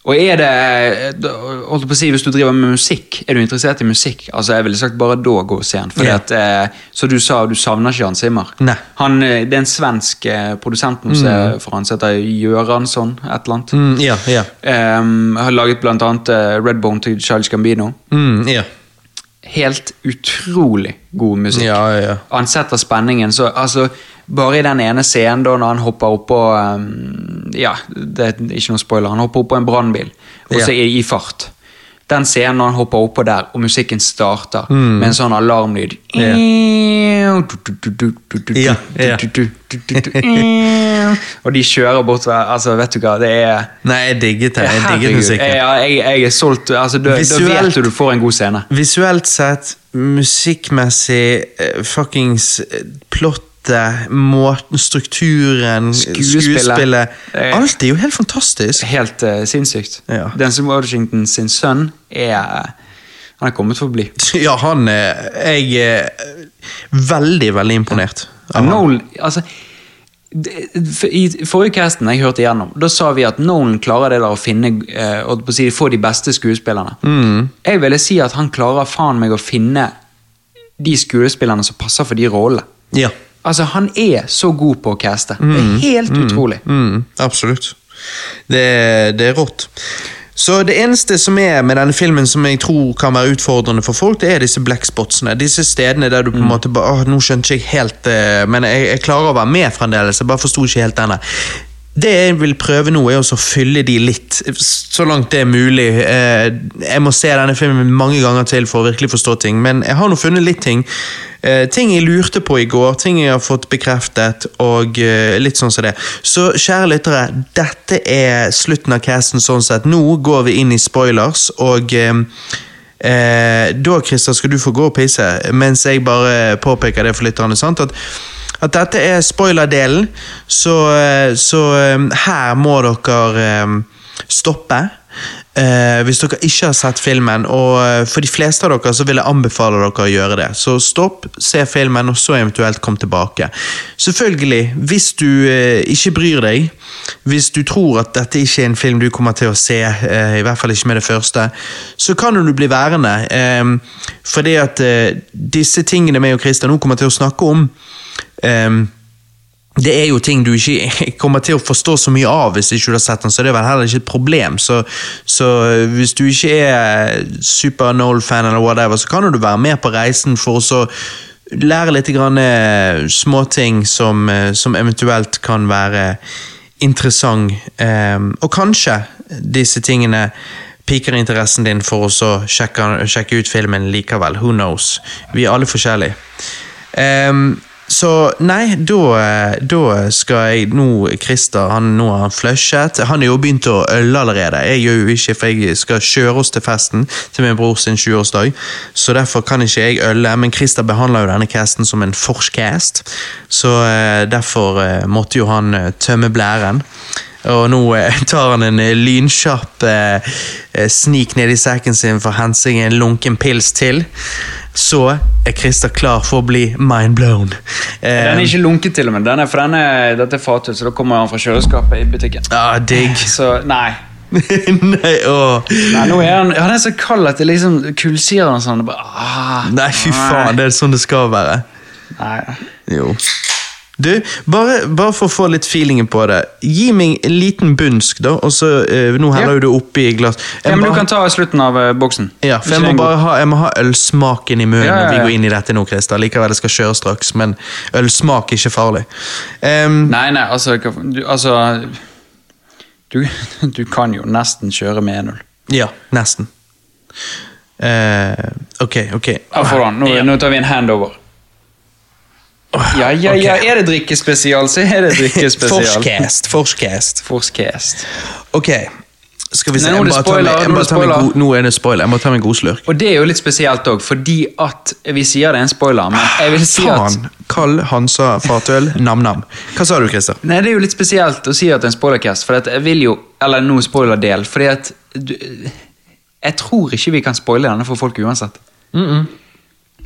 Og er det holdt på å si, Hvis du driver med musikk, er du interessert i musikk? Altså Jeg ville sagt bare da gå og se han. Fordi yeah. at, eh, Så du sa du savner ikke Hans Zimmer. Nei. Mm. Han, eh, det er en svensk eh, produsent nå som for han som heter Göransson, et eller annet. Mm, ja, ja. Um, har laget blant annet eh, Redbone til Charles Gambino. Mm, ja. Helt utrolig god musikk. Ja, ja, ja. Han setter spenningen. Så altså, bare i den ene scenen da når han hopper oppå um, Ja, det er ikke noen spoiler. Han hopper oppå en brannbil, og så Ja. i, i fart. Den scenen når han hopper oppå der, og musikken starter Mm. med en sånn alarmlyd. Og de kjører bort Altså, vet du hva, det er Nei, jeg digget det. Jeg digget musikken. jeg, jeg, er solgt. Altså, da, da vet du du får en god scene. Visuelt sett, musikkmessig, eh, fuckings eh, plottet, måten, strukturen, Skuespillet. skuespillet Eh. Alt er jo helt fantastisk. Helt uh, sinnssykt. Ja. er Washington sin sønn er Han er kommet for å bli. (laughs) Ja, han er Jeg er veldig, veldig imponert. Ja. Nolan, altså I forrige casten jeg hørte igjennom, da sa vi at Nolan klarer det der å finne eh, å si, få de beste skuespillerne. Mm. Jeg ville si at han klarer faen meg å finne de skuespillerne som passer for de rollene. Ja. Altså, Han er så god på å caste. Det er helt utrolig. Mm, absolutt. Det, det er rått. Så det eneste som er med denne filmen som jeg tror kan være utfordrende for folk, det er disse blackspotsene. Disse stedene der du på en måte bare nå skjønte jeg ikke helt eh, Men jeg, jeg klarer å være med fremdeles. Jeg bare forsto ikke helt denne. Det jeg vil prøve nå, er å fylle de litt, så langt det er mulig. Eh, Jeg må se denne filmen mange ganger til for å virkelig forstå ting, men jeg har nå funnet litt ting. Eh, Ting jeg lurte på i går, ting jeg har fått bekreftet, og eh, litt sånn som det. Så kjære lyttere, dette er slutten av casten sånn sett. Nå går vi inn i spoilers, og eh, da, Christer, skal du få gå og pisse, mens jeg bare påpeker det for lytterne. sant? At at dette er spoiler-delen, så, eh, så eh, her må dere eh, stoppe. Hvis dere ikke har sett filmen, og for de fleste av dere så vil jeg anbefale dere å gjøre det. Så stopp, se filmen, og så eventuelt kom tilbake. Selvfølgelig, hvis du ikke bryr deg, hvis du tror at dette ikke er en film du kommer til å se, i hvert fall ikke med det første, så kan du bli værende. Fordi at disse tingene meg og Christian nå kommer til å snakke om, Ehm, det er jo ting du ikke (laughs) kommer til å forstå så mye av hvis ikke du har sett den, så det er vel heller ikke et problem. Så, så hvis du ikke er super Noel-fan eller whatever, så kan du være med på reisen for å så lære litt grann eh, småting som, eh, som eventuelt kan være interessant. Og kanskje disse tingene piker interessen din for å sjekke, sjekke ut filmen likevel. Who knows? Vi er alle forskjellige. Ehm, så nei, da, da skal jeg nå Christer, han, nå har han flushet. Han har jo begynt å øle allerede. Jeg gjør jo ikke, for jeg skal kjøre oss til festen til min bror sin 20-årsdag. Så derfor kan ikke jeg øle, men Christer behandler jo denne casten som en forcast. Så eh, derfor eh, måtte jo han eh, tømme blæren. Og nå eh, (laughs) tar han en eh, lynkjapp eh, snik ned i sekken sin for å hente seg en lunken pils til. Så er Christer klar for å bli mindblown. Eh, Den er ikke lunket, til og med. Den er, for den er, dette er fatøl, så da kommer han fra kjøleskapet i butikken. ah, digg. (laughs) Så nei. (laughs) Nei, åh. nei nå er han, han er så kald at det liksom kullsyrer han sånn. Bare, ah, Nei, fy faen, det er sånn det skal være. Nei. Jo. Du, bare, bare for å få litt feelingen på det. Gi meg en liten bunsk, da. Og så, uh, Nå heller Ja. du det oppi glass. Jeg Ja, men Du kan ta slutten av uh, boksen. Ja, for jeg må bare ha, jeg må ha ølsmaken i munnen Ja, ja, når vi går inn i dette nå, Christer. Likevel, det skal kjøre straks, men ølsmak er ikke farlig. Um, Nei, nei, altså, du, altså du, (laughs) du kan jo nesten kjøre med 1-0. ja, nesten. Uh, ok, ok. Ja, foran. Nå, Ja. nå tar vi en handover. Ja, ja, ja. Er det drikkespesial, så er det drikkespesial. Forskast. Forskast. Forskast. Ok, skal vi se. Nei, nå Jeg spoiler, jeg nå er det spoiler. god- Nå er det spoiler. Jeg må ta meg en god slurk. Og det er jo litt spesielt òg, fordi at Vi sier det er en spoiler, men jeg vil si at Kall Hansa fatøl, nam-nam. Hva sa du, Christer? Nei, Det er jo litt spesielt å si at det er en spoilercast, for jeg vil jo Eller nå spoilerdel, fordi at du, Jeg tror ikke vi kan spoile denne for folk uansett.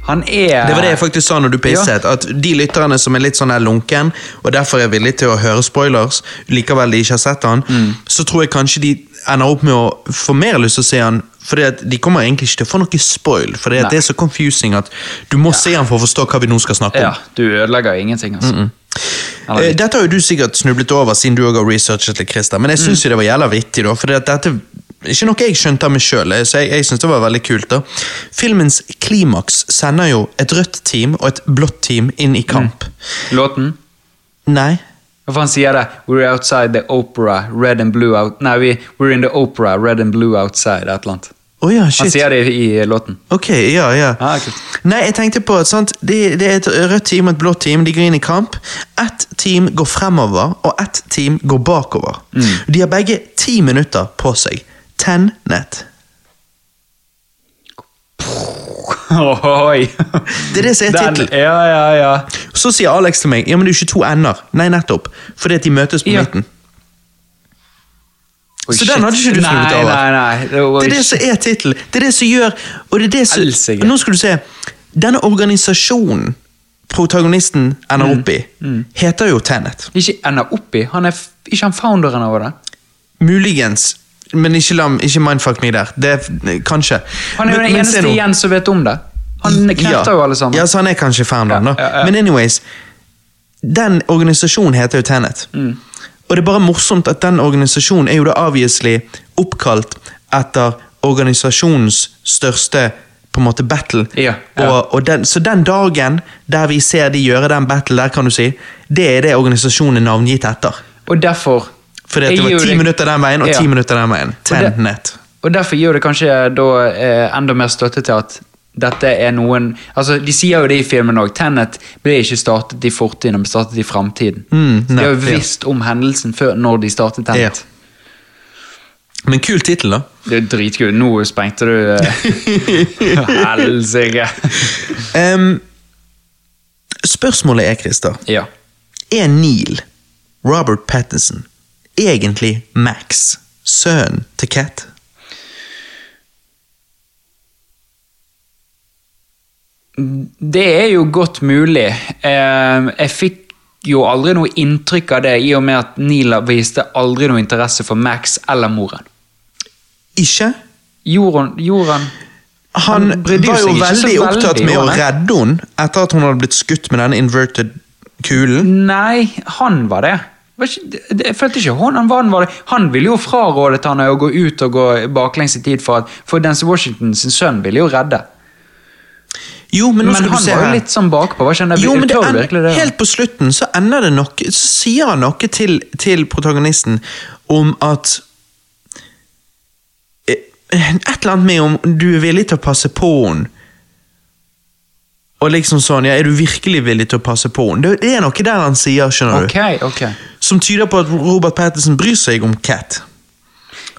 Han er Det var det jeg faktisk sa når du pisset. At de lytterne som er litt sånn der lunken, og derfor er villige til å høre spoilers, likevel de ikke har sett han, Mm. så tror jeg kanskje de ender opp med å få mer lyst til å se han. Fordi at De kommer egentlig ikke til å få noe spoil, for det er så confusing at du må se han for å forstå hva vi nå skal snakke om. Ja, du ødelegger ingenting, altså. Mm -mm. Dette har jo du sikkert snublet over siden du også har researchet litt, Christer, men jeg Mm. syns jo det var jævla vittig, da. For dette ikke noe jeg skjønte av meg sjøl, så jeg, jeg synes det var veldig kult. da. Filmens klimaks sender jo et rødt team og et blått team inn i kamp. Låten? Nei. Hva faen sier det? We're outside the opera, red and blue out Nei, we're in the opera, red and blue outside, et eller annet. Oh ja, Han sier det i låten. Ok, ja, ja. Ah. Nei, jeg tenkte på at sant, det, det er et rødt team og et blått team. De går inn i kamp. Ett team går fremover, og ett team går bakover. De har begge ti minutter på seg. Ten Ohoi. Det er det som er Den- tittelen. Ja, ja, ja. Så sier Alex til meg ja, men det er jo ikke to ender. Nei, nettopp. Fordi at de møtes på Ja. midten. Oi, Så den shit. hadde ikke du funnet over. Nei, nei, det Det er det som er tittelen. Det er det som gjør Og det er det som. Nå skal du se. Denne organisasjonen protagonisten ender Mm. opp i, heter jo Tenet. Ikke ender oppi. Han er ikke han founderen av det? Muligens. Men ikke, la, ikke mindfuck meg der. Det kanskje. Han er jo den eneste igjen som vet om det. Han knerter jo alle sammen. Ja, så han er kanskje fan Ja, da. ja, ja. Men anyways, den organisasjonen heter jo Tenet. Mm. Og det er bare morsomt at den organisasjonen er jo da obviously oppkalt etter organisasjonens største på en måte battle. Ja, ja. Og, og den, så den dagen der vi ser de gjøre den battle der, kan du si, det er det organisasjonen er navngitt etter. Og derfor Fordi det var ti minutter den veien og Ja. ti minutter den veien. det- Tenet. Og derfor gir det kanskje da eh, enda mer støtte til at dette er noen Altså, De sier jo det i filmen òg. Tenet ble ikke startet i fortiden, men startet i framtiden. Mm, de har jo ja. visst om hendelsen før når de startet Ja. Tenet. Men kul tittel, da. Det er dritkult. Nå sprengte du eh, (laughs) Helsike. um, spørsmålet er, Christer ja. Er Neil, Robert Pattinson, egentlig Max, sønnen til Cat? Det er jo godt mulig. Eh, jeg fikk jo aldri noe inntrykk av det, i og med at Nila viste aldri noe interesse for Max eller moren. Ikke? Gjorde han, han Han, var jo veldig opptatt veldig, med å redde henne etter at hun hadde blitt skutt med denne inverted kulen. Nei, han var det. Ikke, jeg følte ikke han, det. Han ville jo frarådet han å gå ut og gå baklengs i tid, for, at, for Dance Washington sin sønn ville jo redde. Jo, men Men han var jo litt sånn bakpå. Ikke han Jo, men det ender, virkelig det? helt på slutten så ender det noe Så sier han noe til, til protagonisten om at eh, Et eller annet med om du er villig til å passe på henne. Og liksom sånn, ja, Er du virkelig villig til å passe på henne? Det, det er noe der han sier, skjønner okay, du. Okay. Som tyder på at Robert Patterson bryr seg om Cat.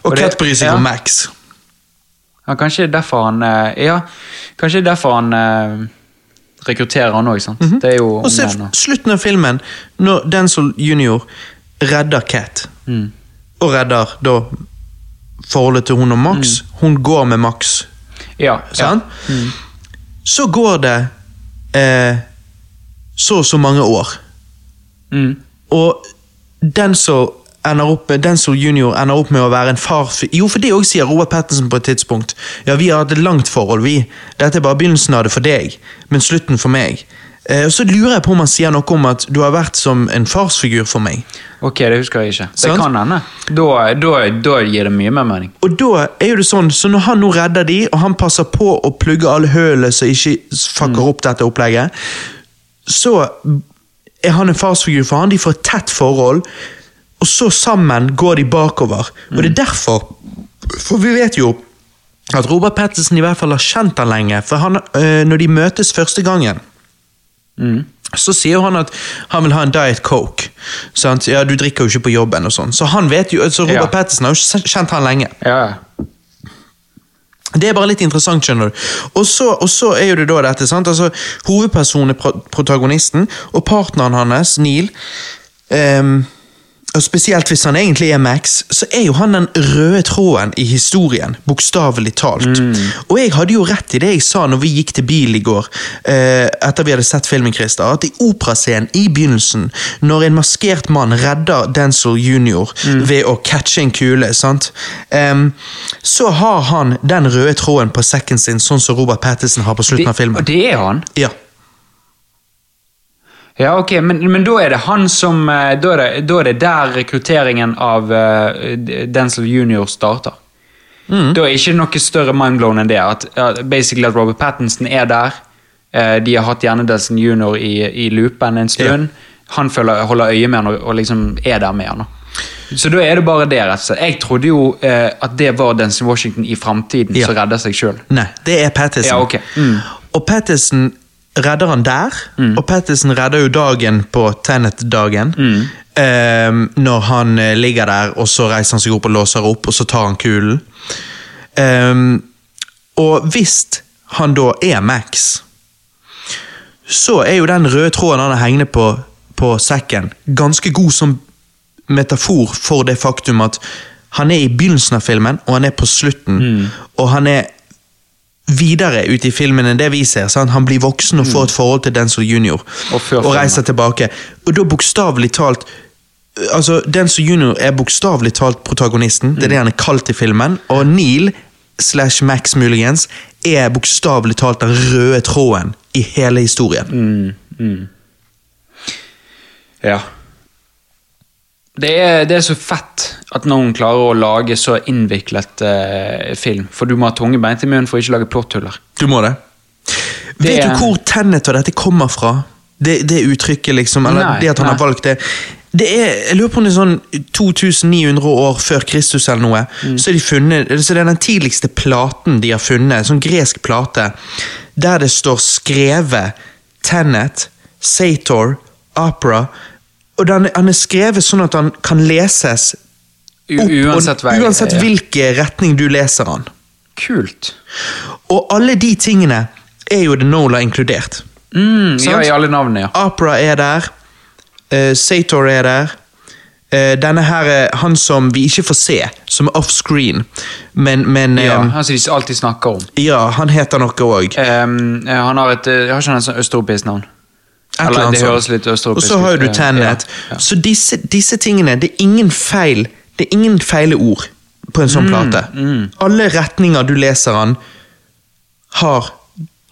Og, Og det- Cat bryr seg ja. om Max. Ja, kanskje derfor han eh, Ja, kanskje derfor han uh, rekrutterer han òg, sant. Det er jo. Og se slutten av filmen, når Denzil junior redder Cat. Mm. Og redder da forholdet til hun og Max. Hun går med Max, Ja, ja. Mm. Så går det eh, så og så mange år. Mm. Og som ender opp med, som junior ender opp med å være en far Jo, for det òg sier Robert Pattinson på et tidspunkt. Ja, vi har hatt et langt forhold, vi. Dette er bare begynnelsen av det for deg, men slutten for meg. Eh, og så lurer jeg på om han sier noe om at du har vært som en farsfigur for meg. Ok, det husker jeg ikke. Det sånn? kan hende. Da, da, da gir det mye mer mening. Og da er jo det sånn, så når han nå redder de, og han passer på å plugge alle hølene som ikke fucker opp dette opplegget, så er han en farsfigur for han, de får et tett forhold, og så sammen går de bakover. Og det er derfor, for vi vet jo at Robert Pettersen i hvert fall har kjent han lenge, for han, øh, når de møtes første gangen, så sier han at han vil ha en Diet Coke. Sant? Ja, du drikker jo ikke på jobben og sånn. Så han vet jo, så Robert Ja. Pattinson har jo kjent han lenge. Ja, Det er bare litt interessant, skjønner du. Og så, og så er jo det da dette, sant? Altså, Hovedpersonen er pro protagonisten, og partneren hans, Neil ehm, og Spesielt hvis han egentlig er Max, så er jo han den røde tråden i historien. Bokstavelig talt. Og jeg hadde jo rett i det jeg sa når vi gikk til bil i går, eh, etter vi hadde sett filmen, Christa, at i operascenen i begynnelsen, når en maskert mann redder Denzil jr. ved å catche en kule, sant? Ehm, så har han den røde tråden på sekken sin, sånn som Robert Patterson har på slutten av filmen. og det er han? Ja. Ja, ok, men, men da er det han som eh, Da er det, da er det der rekrutteringen av uh, Denzil Junior starter. Mm. Da er det ikke noe større mindblown enn det. At, uh, basically at Robert Pattinson er der. Uh, de har hatt gjerne Denzil Junior i, i loopen en stund. Han følger, holder øye med han og, og liksom er der med han. Så da er det bare det, rett og slett. Jeg trodde jo uh, at det var Denzil Washington i framtiden Ja. som redder seg sjøl. Nei, det er Pattison. Ja, okay. Mm. Og Pattison redder han der, og Pattison redder jo dagen på Tenet-dagen. eh, når han eh, ligger der, og så reiser han seg opp og låser opp, og så tar han kulen. Eh, og hvis han da er Max, så er jo den røde tråden han har hengende på, på sekken, ganske god som metafor for det faktum at han er i begynnelsen av filmen, og han er på slutten. Og han er videre ut i filmen enn det vi ser. Sant? Han blir voksen og får et forhold til Denzil jr. Og og reiser tilbake. Og da bokstavelig talt Altså, Denzil jr. er bokstavelig talt protagonisten. Det er det han er kalt i filmen. Og Neil slash Max muligens er bokstavelig talt den røde tråden i hele historien. Ja. Det er, det er så fett at noen klarer å lage så innviklet eh, film. For du må ha tunge bein til munnen for å ikke lage plotthuller. Du må det. Det Vet du hvor Tennet og dette kommer fra? Det, det uttrykket, liksom. Eller Nei, det at han nei. har valgt det. Det er, jeg lurer på om det er sånn 2900 år før Kristus eller noe. Mm. Så, de funnet, så det er den tidligste platen de har funnet, sånn gresk plate, der det står skrevet Tenet, Sator, Opera. Og den, han er skrevet sånn at han kan leses opp, uansett og, uansett hvilken retning du leser han. Kult. Og alle de tingene er jo The Nola inkludert. Mm, ja, i alle navnene, ja. Opera er der. Uh, Sator er der. Uh, denne her er han som vi ikke får se, som er offscreen. Men, men ja eh, han som vi alltid snakker om. ja, han heter noe òg. Ehm, eh, han har et Har ikke han et sånn østeuropeisk navn? Eller, det høres litt Og så har du ut, Tenet. ja, ja. Så disse, disse tingene, det er ingen feil Det er ingen feile ord på en Mm, sånn plate. Alle retninger du leser han, har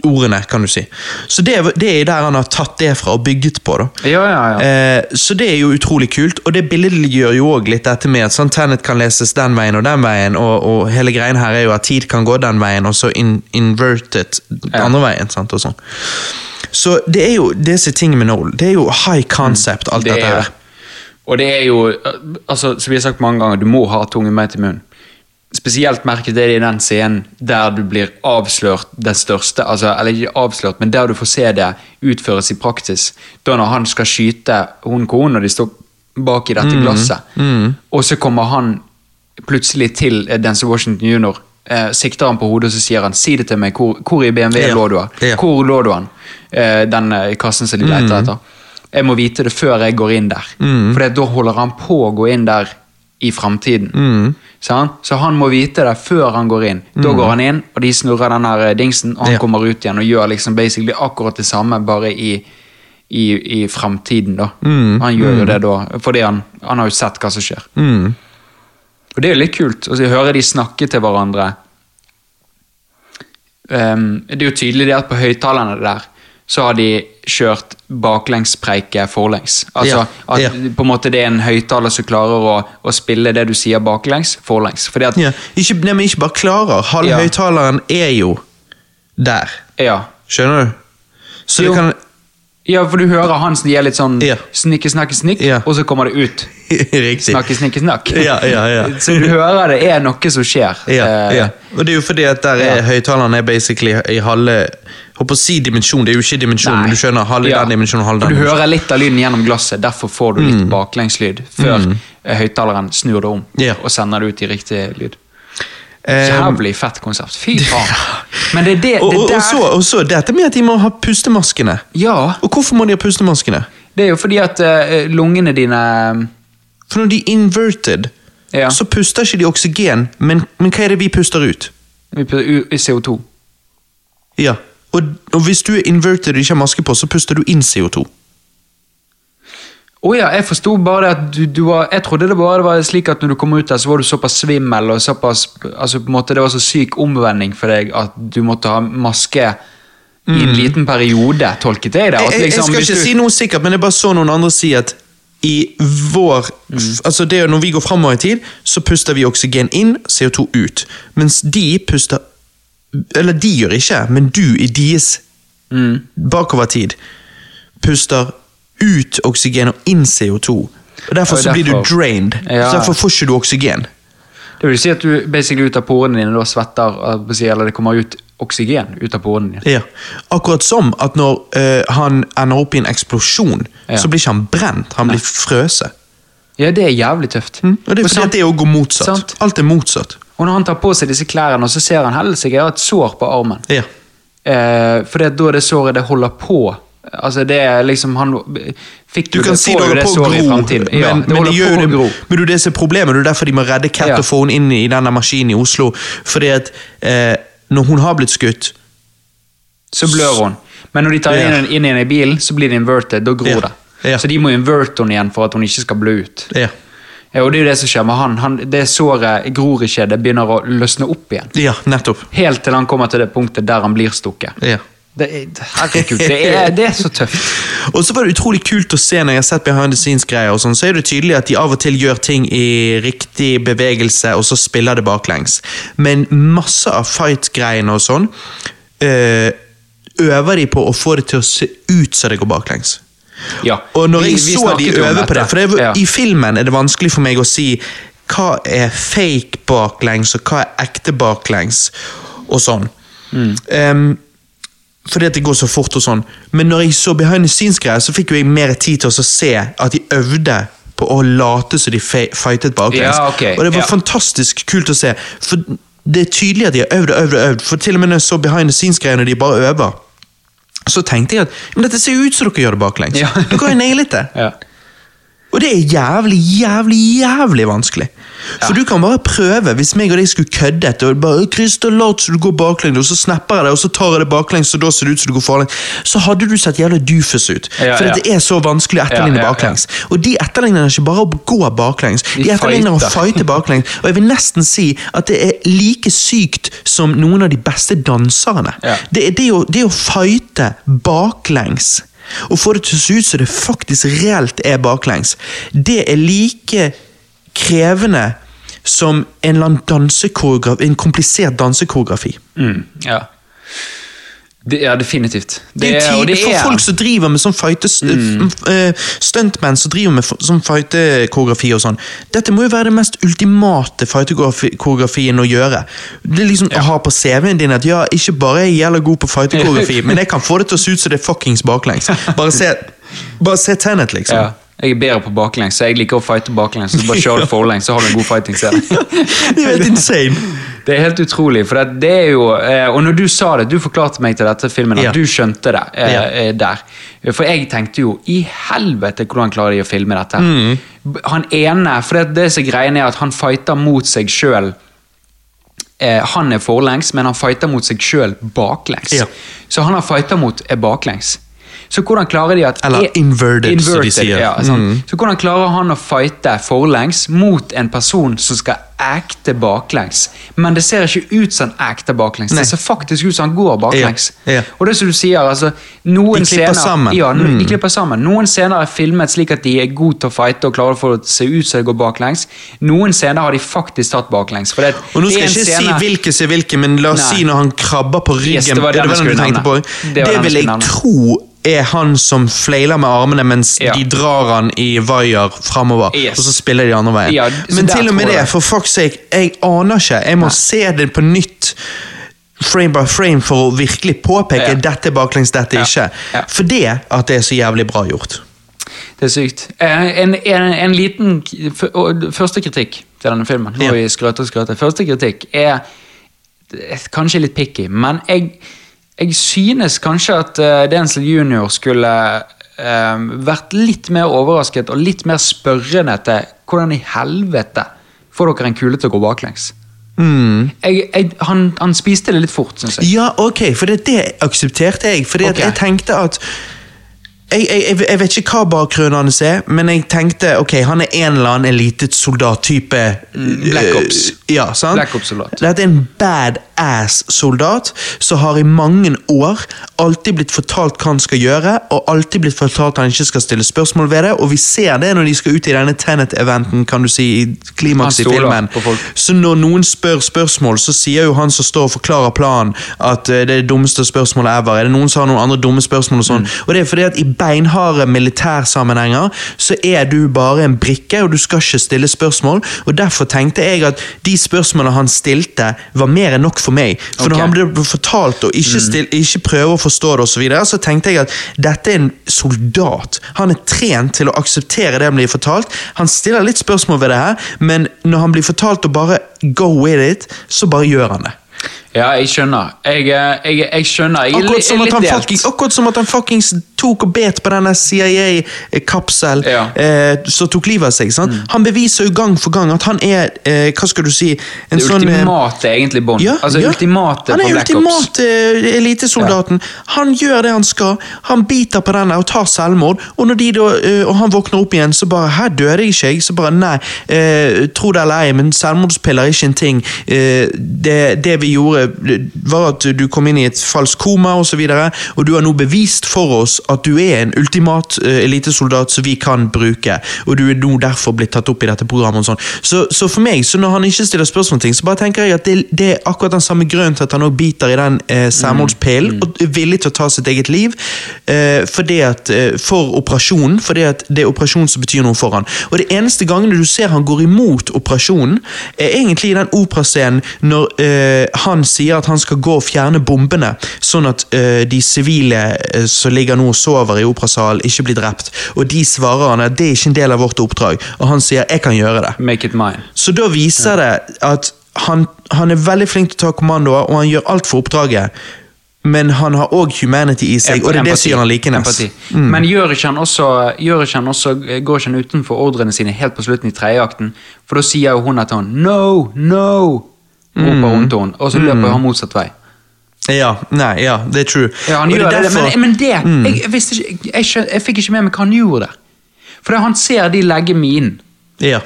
ordene, kan du si. Så det, det er der han har tatt det fra og bygget på. da. Ja, ja, ja. Eh, så det er jo utrolig kult, og det billedliggjør jo òg litt dette med at sånn Tenet kan leses den veien og den veien, og, og hele greien her er jo at tid kan gå den veien, og så in, inverted den andre veien. sant, og sånn. Så det er jo disse tingene med Nolan. Det er jo high concept, alt Det dette er her. Og det er jo altså, Som vi har sagt mange ganger, du må ha tungen med til munnen. Spesielt merket det i den scenen der du blir avslørt det største. Altså, eller ikke avslørt, men der du får se det utføres i praksis. Da når han skal skyte hun konen, og de står bak i dette glasset, og så kommer han plutselig til Dance Denzel Washington jr., eh, sikter han på hodet og så sier han 'si det til meg, hvor, hvor i BMW Ja. lå du?' Ja. Hvor lå du han? Eh, den eh, kassen som de leter etter. Jeg må vite det før jeg går inn der. For da holder han på å gå inn der i framtiden. Mm. Så han må vite det før han går inn. Da går han inn, og de snurrer den her eh, dingsen, og han Ja. kommer ut igjen og gjør liksom basically akkurat det samme, bare i i, i framtiden, da. Han gjør jo det da, fordi han, han har jo sett hva som skjer. Mm. Og det er jo litt kult å høre de snakke til hverandre. Um, det er jo tydelig det at på høyttalerne der så har de kjørt baklengspreike forlengs. Altså Ja, at ja. på en måte det er en høyttaler som klarer å, å spille det du sier baklengs, forlengs. Fordi at Ja. Ikke, nei, men ikke bare klarer. Halve Ja. høyttaleren er jo der. Ja. Skjønner du? Så Jo. det kan ja, for du hører han som gir litt sånn Ja. snikke, snakke, snikk, Ja. og så kommer det ut. (laughs) Riktig. Snakke, snikke, snakk. Ja, ja, ja. (laughs) så du hører det er noe som skjer. Ja, Eh, ja. Og det er jo fordi at der er høyttaleren er basically i halve Håper å si dimensjon, det er jo ikke dimensjon, Nei. men du skjønner halv Ja. den dimensjonen, halv den Du hører litt av lyden gjennom glasset, derfor får du litt baklengslyd før mm. høyttaleren snur det om yeah. og sender det ut i riktig lyd. Eh, Jævlig fett konsept. Fy faen. (laughs) Men det er det, og, det og, der og, så, og så dette med at de må ha pustemaskene. Ja, Og hvorfor må de ha pustemaskene? det er jo fordi at uh, lungene dine For når de er inverted, Ja. så puster ikke de oksygen, men, men hva er det vi puster ut? vi puster CO2. Ja, og, og hvis du er inverted og ikke har maske på, så puster du inn CO2. Å ja, jeg forsto bare at du, du var Jeg trodde det bare var slik at når du kom ut der, så var du såpass svimmel og såpass Altså på en måte Det var så syk omvending for deg at du måtte ha maske i en liten periode, tolket jeg det? Mm. Jeg, jeg, liksom, skal ikke du- si noe sikkert, men jeg bare så noen andre si at i vår mm. Altså det Når vi går framover i tid, så puster vi oksygen inn, CO2 ut. Mens de puster Eller de gjør ikke, men du i deres Mm. bakover tid puster ut oksygen og inn CO2. Og Derfor Og så blir du drained. Ja. Så Derfor får ikke du oksygen. Det vil si at du basically ut av porene dine da svetter, eh, eller det kommer ut oksygen ut av porene dine. Ja. Akkurat som at når uh, han ender opp i en eksplosjon, Ja. så blir ikke han brent, han blir frøset. Ja, det er jævlig tøft. Og det er fordi sant- det å gå motsatt. Sant. Alt er motsatt. Og når han tar på seg disse klærne, så ser han helsike, jeg har et sår på armen. Ja. Eh, for det, da er det såret det holder på. Altså det er liksom han fikk Du kan det, si det holder på å gro, men, Ja, det men, det holder gjør det, gro. det, men det er det som er problemet. Det er derfor de må redde Cat Ja. og få henne inn i denne maskinen i Oslo. Fordi at eh, når hun har blitt skutt Så blør hun. Men når de tar Ja. inn, inn i bilen, så blir det inverted. Da gror det. Så de må inverte henne igjen for at hun ikke skal blø ut. Ja. Ja, og det er jo det som skjer med han. han det såret gror ikke, det begynner å løsne opp igjen. ja, nettopp. Helt til han kommer til det punktet der han blir stukket. Ja. Det er, herregud, det er, det er så tøft. (laughs) Og så var det utrolig kult å se når jeg har sett behind the scenes-greier, og sånn, så er det tydelig at de av og til gjør ting i riktig bevegelse, og så spiller det baklengs. Men masse av fight-greiene og sånn øh, øver de på å få det til å se ut som det går baklengs. Ja. Og når Vi- jeg så de øve på det, for det, Ja. i filmen er det vanskelig for meg å si hva er fake baklengs, og hva er ekte baklengs, og sånn. Mm. Um, fordi at det går så fort og sånn. Men når jeg så behind the scenes-greier, så fikk jo jeg mer tid til å se at de øvde på å late som de fightet baklengs. Ja, okay. Og det var ja. fantastisk kult å se. For det er tydelig at de har øvd og øvd og øvd. For til og med når jeg så behind the scenes-greier når de bare øver, så tenkte jeg at men dette ser jo ut som dere gjør det baklengs. Ja. Dere har jo nailet det. Ja. Og det er jævlig, jævlig, jævlig vanskelig. For du kan bare prøve, hvis meg og deg skulle køddet og bare Christer, lat du går baklengs, og så snapper jeg deg, og så tar jeg det baklengs, og da ser det ut som du går forlengs, så hadde du sett jævlig dufus ut. Ja, for ja. det er så vanskelig å etterligne Ja, baklengs. Og de etterligner ikke bare å gå baklengs, de, De etterligner å fighte baklengs. Og jeg vil nesten si at det er like sykt som noen av de beste danserne. Det det å, det å fighte baklengs og få det til å se ut som det faktisk reelt er baklengs, det er like krevende som en eller annen dansekoreografi, en komplisert dansekoreografi. Mm, ja. Det, ja, definitivt. Det er jo og tid for folk som driver med sånn fighte Mm. eh, Stuntmenn som driver med sånn fighte-koreografi og sånn. Dette må jo være det mest ultimate fighte-koreografien å gjøre. Det er liksom å ha på CV-en din at ja, ikke bare er jeg jævla god på fighte-koreografi, (laughs) men jeg kan få det til å se ut som det er fuckings baklengs. Bare se, bare se Tenet, liksom. Ja. Jeg er bedre på baklengs, så jeg liker å fighte baklengs. Så bare kjør det forlengs, så har du en god fighting scene. Det er helt insane. Det er helt utrolig, for det, det er jo eh, Og når du sa det, du forklarte meg til dette filmen at Ja. du skjønte det eh, Ja. eh, der. For jeg tenkte jo i helvete hvordan klarer de å filme dette? Mm. Han ene For det, det som er greien er at han fighter mot seg sjøl. Han er forlengs, men han fighter mot seg sjøl baklengs. Ja. Så han han fighter mot, er baklengs. Så hvordan klarer de at Eller inverted, som de sier. Ja. Mm. Så hvordan klarer han å fighte forlengs mot en person som skal ekte baklengs? Men det ser ikke ut som han ekter baklengs. Nei. Det ser faktisk ut som han går baklengs. Ja, ja. Og det som du sier, altså noen De klipper scener, sammen. Ja, Mm. de klipper sammen. Noen scener er filmet slik at de er gode til å fighte og klarer å få det til å se ut som de går baklengs. Noen scener har de faktisk tatt baklengs. For det, Og nå skal jeg ikke scene- si hvilke som er hvilke, men la oss Nei. si når han krabber på ryggen. Yes, det var den skulle tenkte på? Det Det vil jeg tro er han som flailer med armene mens Ja. de drar han i vaier framover, Yes. og så spiller de andre veien. Ja, men til og med det, for fuck's sake, jeg aner ikke. Jeg må se det på nytt. Frame by frame for å virkelig påpeke Ja. dette er baklengs, dette ikke. For det at det er så jævlig bra gjort. Det er sykt. Eh, En, en, en liten Første kritikk til denne filmen. Nå Ja. vi skrøter og skrøter. Første kritikk er kanskje litt picky, men jeg, jeg synes kanskje at uh, Denzil Junior skulle eh, vært litt mer overrasket og litt mer spørrende til hvordan i helvete får dere en kule til å gå baklengs? Jeg, jeg, han, han spiste det litt fort, syns jeg. Ja, ok, for det, det aksepterte jeg. For okay. jeg tenkte at jeg, jeg, jeg, vet ikke hva bakgrunnen hans er, men jeg tenkte ok, han er en eller annen elitesoldat-type. Black Ops. Ja, sant? Black Ops-soldat. Dette er en badass-soldat som har i mange år alltid blitt fortalt hva han skal gjøre, og alltid blitt fortalt han ikke skal stille spørsmål ved det, og vi ser det når de skal ut i denne Tenet-eventen, kan du si, i klimaks i filmen. Så når noen spør spørsmål, så sier jo han som står og forklarer planen, at eh, det er det dummeste spørsmålet ever. Er det noen som har noen andre dumme spørsmål og sånn? Og det er fordi at i beinharde militærsammenhenger så er du bare en brikke, og du skal ikke stille spørsmål. og Derfor tenkte jeg at de spørsmålene han stilte, var mer enn nok for meg. For okay. når han ble fortalt å ikke, still, ikke prøve å forstå det, og så, videre, så tenkte jeg at dette er en soldat. Han er trent til å akseptere det han blir fortalt. Han stiller litt spørsmål ved det her, men når han blir fortalt å bare go with it, så bare gjør han det. Ja, jeg skjønner. Jeg, eh, jeg, jeg skjønner. Jeg Akkurat som, fucking, akkurat som at han fuckings tok og bet på denne CIA-kapsel Ja. eh, som tok livet av seg. Sant? Han beviser jo gang for gang at han er eh, Hva skal du si en Det sånn, eh, ultimate egentlig Bond. ja, altså ja. ultimate Han er ultimate eh, elitesoldaten. Han gjør det han skal. Han biter på denne og tar selvmord. Og når de da, eh, og han våkner opp igjen, så bare 'Her døde jeg ikke.' jeg. Så bare 'Nei, eh, tro det eller ei, men selvmordspiller er ikke en ting'. Eh, det, det vi gjorde, eh, var at du kom inn i et falskt koma, og så videre, og du har nå bevist for oss at du er en ultimat eh, elitesoldat som vi kan bruke, og du er nå derfor blitt tatt opp i dette programmet. og sånn. Så, så for meg, så når han ikke stiller spørsmål om ting, så bare tenker jeg at det, det er akkurat den samme grunnen til at han også biter i den eh, selvmordspillen, og er villig til å ta sitt eget liv eh, fordi at, eh, for operasjonen, fordi at det er operasjonen som betyr noe for han. Og det eneste gangene du ser han går imot operasjonen, er egentlig i den operascenen når eh, han sier at han skal gå og fjerne bombene, sånn at uh, de sivile uh, som ligger nå og sover i operasalen, ikke blir drept. Og de svarer han at det er ikke en del av vårt oppdrag, og han sier 'jeg kan gjøre det'. Make it mine. Så da viser det at han, han er veldig flink til å ta kommandoer, og han gjør alt for oppdraget. Men han har òg humanity i seg, og det er det som gjør han likende. Mm. Men gjør ikke han også, gjør ikke han også går ikke han utenfor ordrene sine helt på slutten i tredje akten? For da sier jo hun at han 'no, no', roper mm. til og så løper han motsatt vei. Ja, nei, ja, det er true. Ja, gjør er det, derfor- men, men det jeg, jeg, visste ikke, jeg, skjøn- jeg fikk ikke med meg hva han gjorde der. For han ser de legge minen. Ja.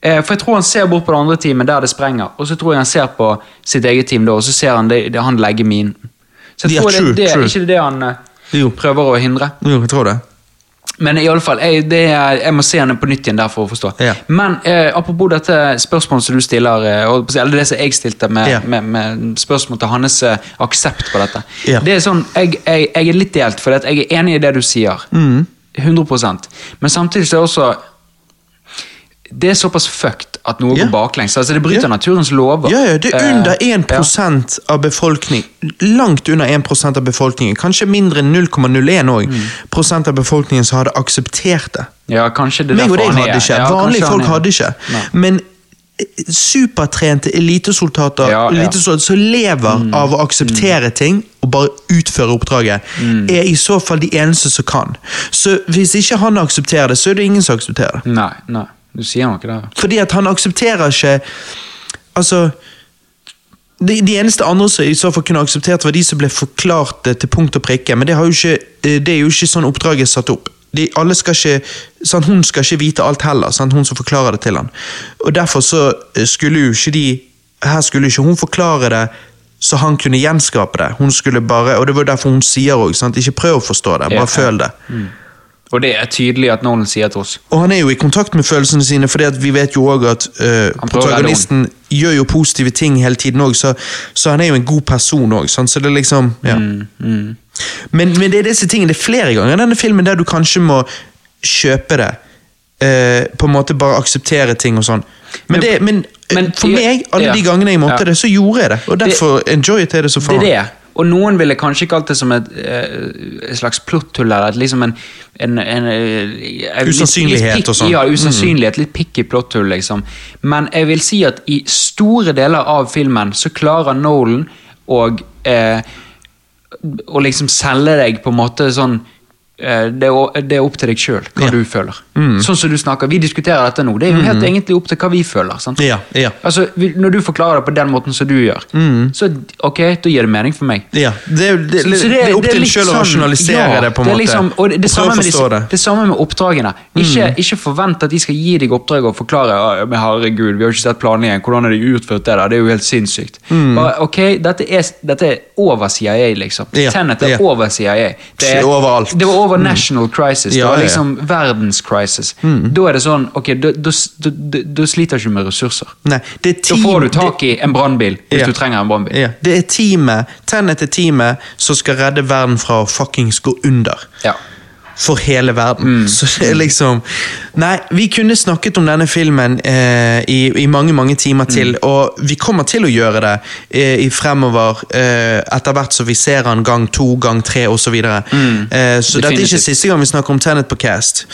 Eh, For jeg tror han ser bort på det andre teamet der det sprenger, og så tror jeg han ser på sitt eget team da, og så ser han det, det han legge minen. Så jeg tror true, det, det er true. ikke det han eh, Jo. prøver å hindre. Jo, jeg tror det. Men i alle fall, jeg, det er, jeg må se henne på nytt igjen der for å forstå. Ja. Men eh, apropos dette spørsmålet som du stiller, eh, eller det som jeg stilte med, Ja. med, med spørsmål til hans eh, aksept på dette. Ja. Det er sånn, jeg, jeg, jeg er litt delt, for jeg er enig i det du sier. Mm. 100% Men samtidig så er det også Det er såpass fucked at noe går baklengs. Altså Det bryter naturens lover. Ja, ja, det er Eh, under ja. 1 av befolkning, langt under 1% av befolkningen, kanskje mindre enn 0,01 òg, Mm. av befolkningen som hadde akseptert det. Ja, kanskje det Meg og deg hadde ikke. Vanlige folk hadde ikke. Men eh, supertrente elitesoldater Ja, ja. som lever av å akseptere ting og bare utføre oppdraget, er i så fall de eneste som kan. Så hvis ikke han aksepterer det, så er det ingen som aksepterer det. Nei, nei, du sier noe der. Fordi at han aksepterer ikke Altså de, de eneste andre som i så fall kunne akseptert, var de som ble forklart det til punkt og prikke. Men det, ikke, eh, det er jo ikke sånn oppdraget er satt opp. De, alle skal ikke, sant, hun skal ikke vite alt heller, sant, hun som forklarer det til han. Og Derfor så eh, skulle jo ikke de Her skulle ikke hun forklare det så han kunne gjenskape det. Hun skulle bare, Og det var derfor hun sier òg, ikke prøv å forstå det, bare føl det. Og det er tydelig at Nolan sier til oss. Og han er jo i kontakt med følelsene sine, fordi vi vet jo også at redde protagonisten gjør jo positive ting hele tiden òg, så, så han er jo en god person òg. Så det er liksom ja. Mm, Men, men det er disse tingene, det er flere ganger i denne filmen der du kanskje må kjøpe det. Uh, på en måte bare akseptere ting og sånn. Men, Men- det, men, eh, men- for meg, alle ja. de gangene jeg måtte Ja. det, så gjorde jeg det. Og derfor enjoyet jeg det så Det er det. Og noen ville kanskje kalt det som et, eh, et slags plotthull, eller liksom en, en, en, eh, en Usannsynlighet litt, og sånn. Ja, usannsynlighet. Litt pikk i plotthull, liksom. Men jeg vil si at i store deler av filmen så klarer Nolan å eh, liksom selge deg på en måte sånn eh, det er, det er opp til deg sjøl hva Ja. du føler. Sånn som du snakker, Vi diskuterer dette nå. Det er jo helt egentlig opp til hva vi føler. sant? Ja, ja. Altså, Når du forklarer det på den måten som du gjør, så ok, da gir det mening for meg. Ja, det, er- det, Så- det, så det er opp til deg sjøl å sånn- rasjonalisere det, på en måte. Liksom, og det, det, samme med det. Mm. det samme med oppdragene. Ikke, ikke forvent at de skal gi deg oppdrag og forklare «Ja, men herregud, vi har ikke sett planleggingen, hvordan har de utført det der? Det er jo helt sinnssykt. Mm. Bare, ok, dette er, dette er over CIA, liksom. Ja, Tenet er over CIA. Det er, Overalt. Det var over national crisis. Ja, det var liksom ja. liksom verdens crisis. Da er det sånn Ok, da, sliter du ikke med ressurser. Nei, det er Da får du tak i en brannbil hvis Ja. du trenger en brannbil. Det er teamet, Tenet til teamet som skal redde verden fra å fuckings gå under. Ja. For hele verden. Mm. Så det er liksom Nei, vi kunne snakket om denne filmen eh, i, i mange, mange timer til, Mm. og vi kommer til å gjøre det eh, i fremover, eh, etter hvert som vi ser han gang to, gang tre osv. Så, videre. eh, så dette er ikke Mm. Siste gang vi snakker om Tenet på Cast.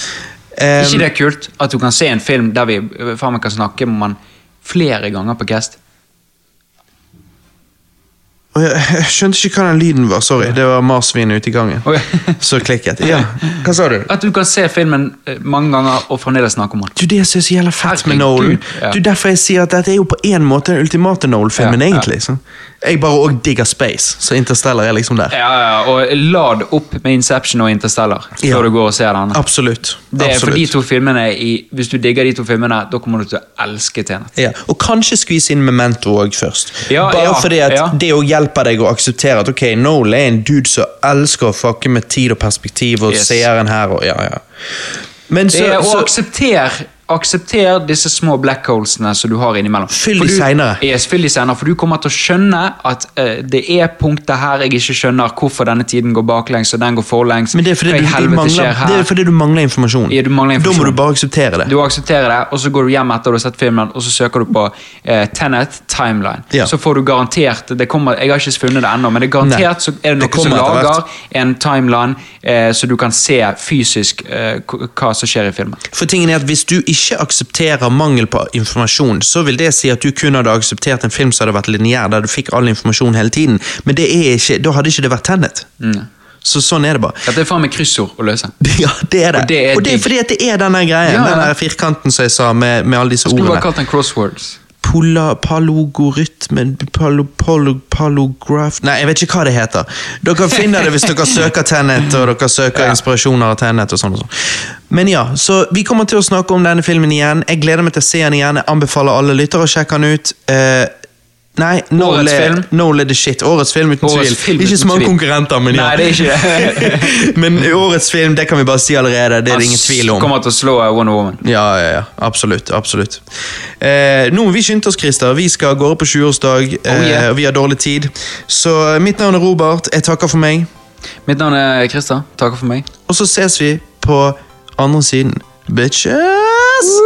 Um, ikke det er kult at du kan se en film der vi øh, faen kan snakke om han flere ganger på cast? Jeg, skjønte ikke hva den lyden var, sorry. Det var marsvinet ute i gangen. Så klikket. Ja, hva sa du? At du kan se filmen øh, mange ganger og fremdeles snakke om den. Du, Det som er så jævla fett med Nolan ja. Du, Derfor jeg sier at dette er jo på en måte den ultimate Nolan-filmen, Ja, egentlig. Så. Jeg bare òg digger space, så Interstellar er liksom der. Ja, ja, og lad opp med Inception og Interstellar før Ja. du går og ser den. Absolutt. Det er for de to filmene i, Hvis du digger de to filmene, da kommer du til å elske Tenet. Ja, og kanskje skvise inn Memento òg først. Ja, Bare ja, fordi at ja. det òg hjelper deg å akseptere at ok, Noel er en dude som elsker å fucke med tid og perspektiv og Yes. seeren her og ja, ja. Men så, Det er å akseptere Aksepter disse små black holesene som du har innimellom. Fyll de seinere. Yes, fyll de senere, for du kommer til å skjønne at uh, det er punkter her jeg ikke skjønner hvorfor denne tiden går baklengs og den går forlengs. Men det er fordi du, du, mangler, det er fordi du mangler informasjon. Ja, du mangler Da må du bare akseptere det. Du aksepterer det, og så går du hjem etter du har sett filmen, og så søker du på uh, Tenet Timeline. Ja. Så får du garantert det kommer, Jeg har ikke funnet det ennå, men det er garantert så er det Det noen som lager en timeline, uh, så du kan se fysisk uh, hva som skjer i filmen. For tingen er at Hvis du ikke aksepterer mangel på informasjon, så vil det si at du kun hadde akseptert en film som hadde vært lineær, der du fikk all informasjon hele tiden. Men det er ikke, da hadde ikke det vært Tenet. Så sånn er det bare. Dette er faen meg kryssord å løse. (laughs) Ja, det er det. Og det er Og det er fordi at det er denne greien, Ja, ja. den firkanten som jeg sa, med, med alle disse ordene. Skulle bare kalt den crosswords. Pola, palogorytmen palo, palo, Palograf Nei, jeg vet ikke hva det heter. Dere finner det hvis dere søker Tenet, og dere søker Ja. inspirasjoner av Tenet. og sånn og sånn. Men ja, så vi kommer til å snakke om denne filmen igjen. Jeg gleder meg til å se den igjen. Jeg anbefaler alle lyttere å sjekke den ut. Eh, Nei, Noel Årets film. Noel er the shit. Årets film uten Årets tvil. film ikke uten så mange tvil. konkurrenter, men ja. Nei, det er ikke det. (laughs) men årets film, det kan vi bare si allerede. Det er det ingen tvil om. Kommer til å slå eh, Wonder Woman. Ja, ja, ja. Absolutt. absolutt. Eh, nå vi skynde oss, Christer. Vi skal av gårde på 20-årsdag. Oh, yeah. eh, og vi har dårlig tid. Så eh, mitt navn er Robert. Jeg takker for meg. Mitt navn er Christer. Takker for meg. Og så ses vi på andre siden. Bitches!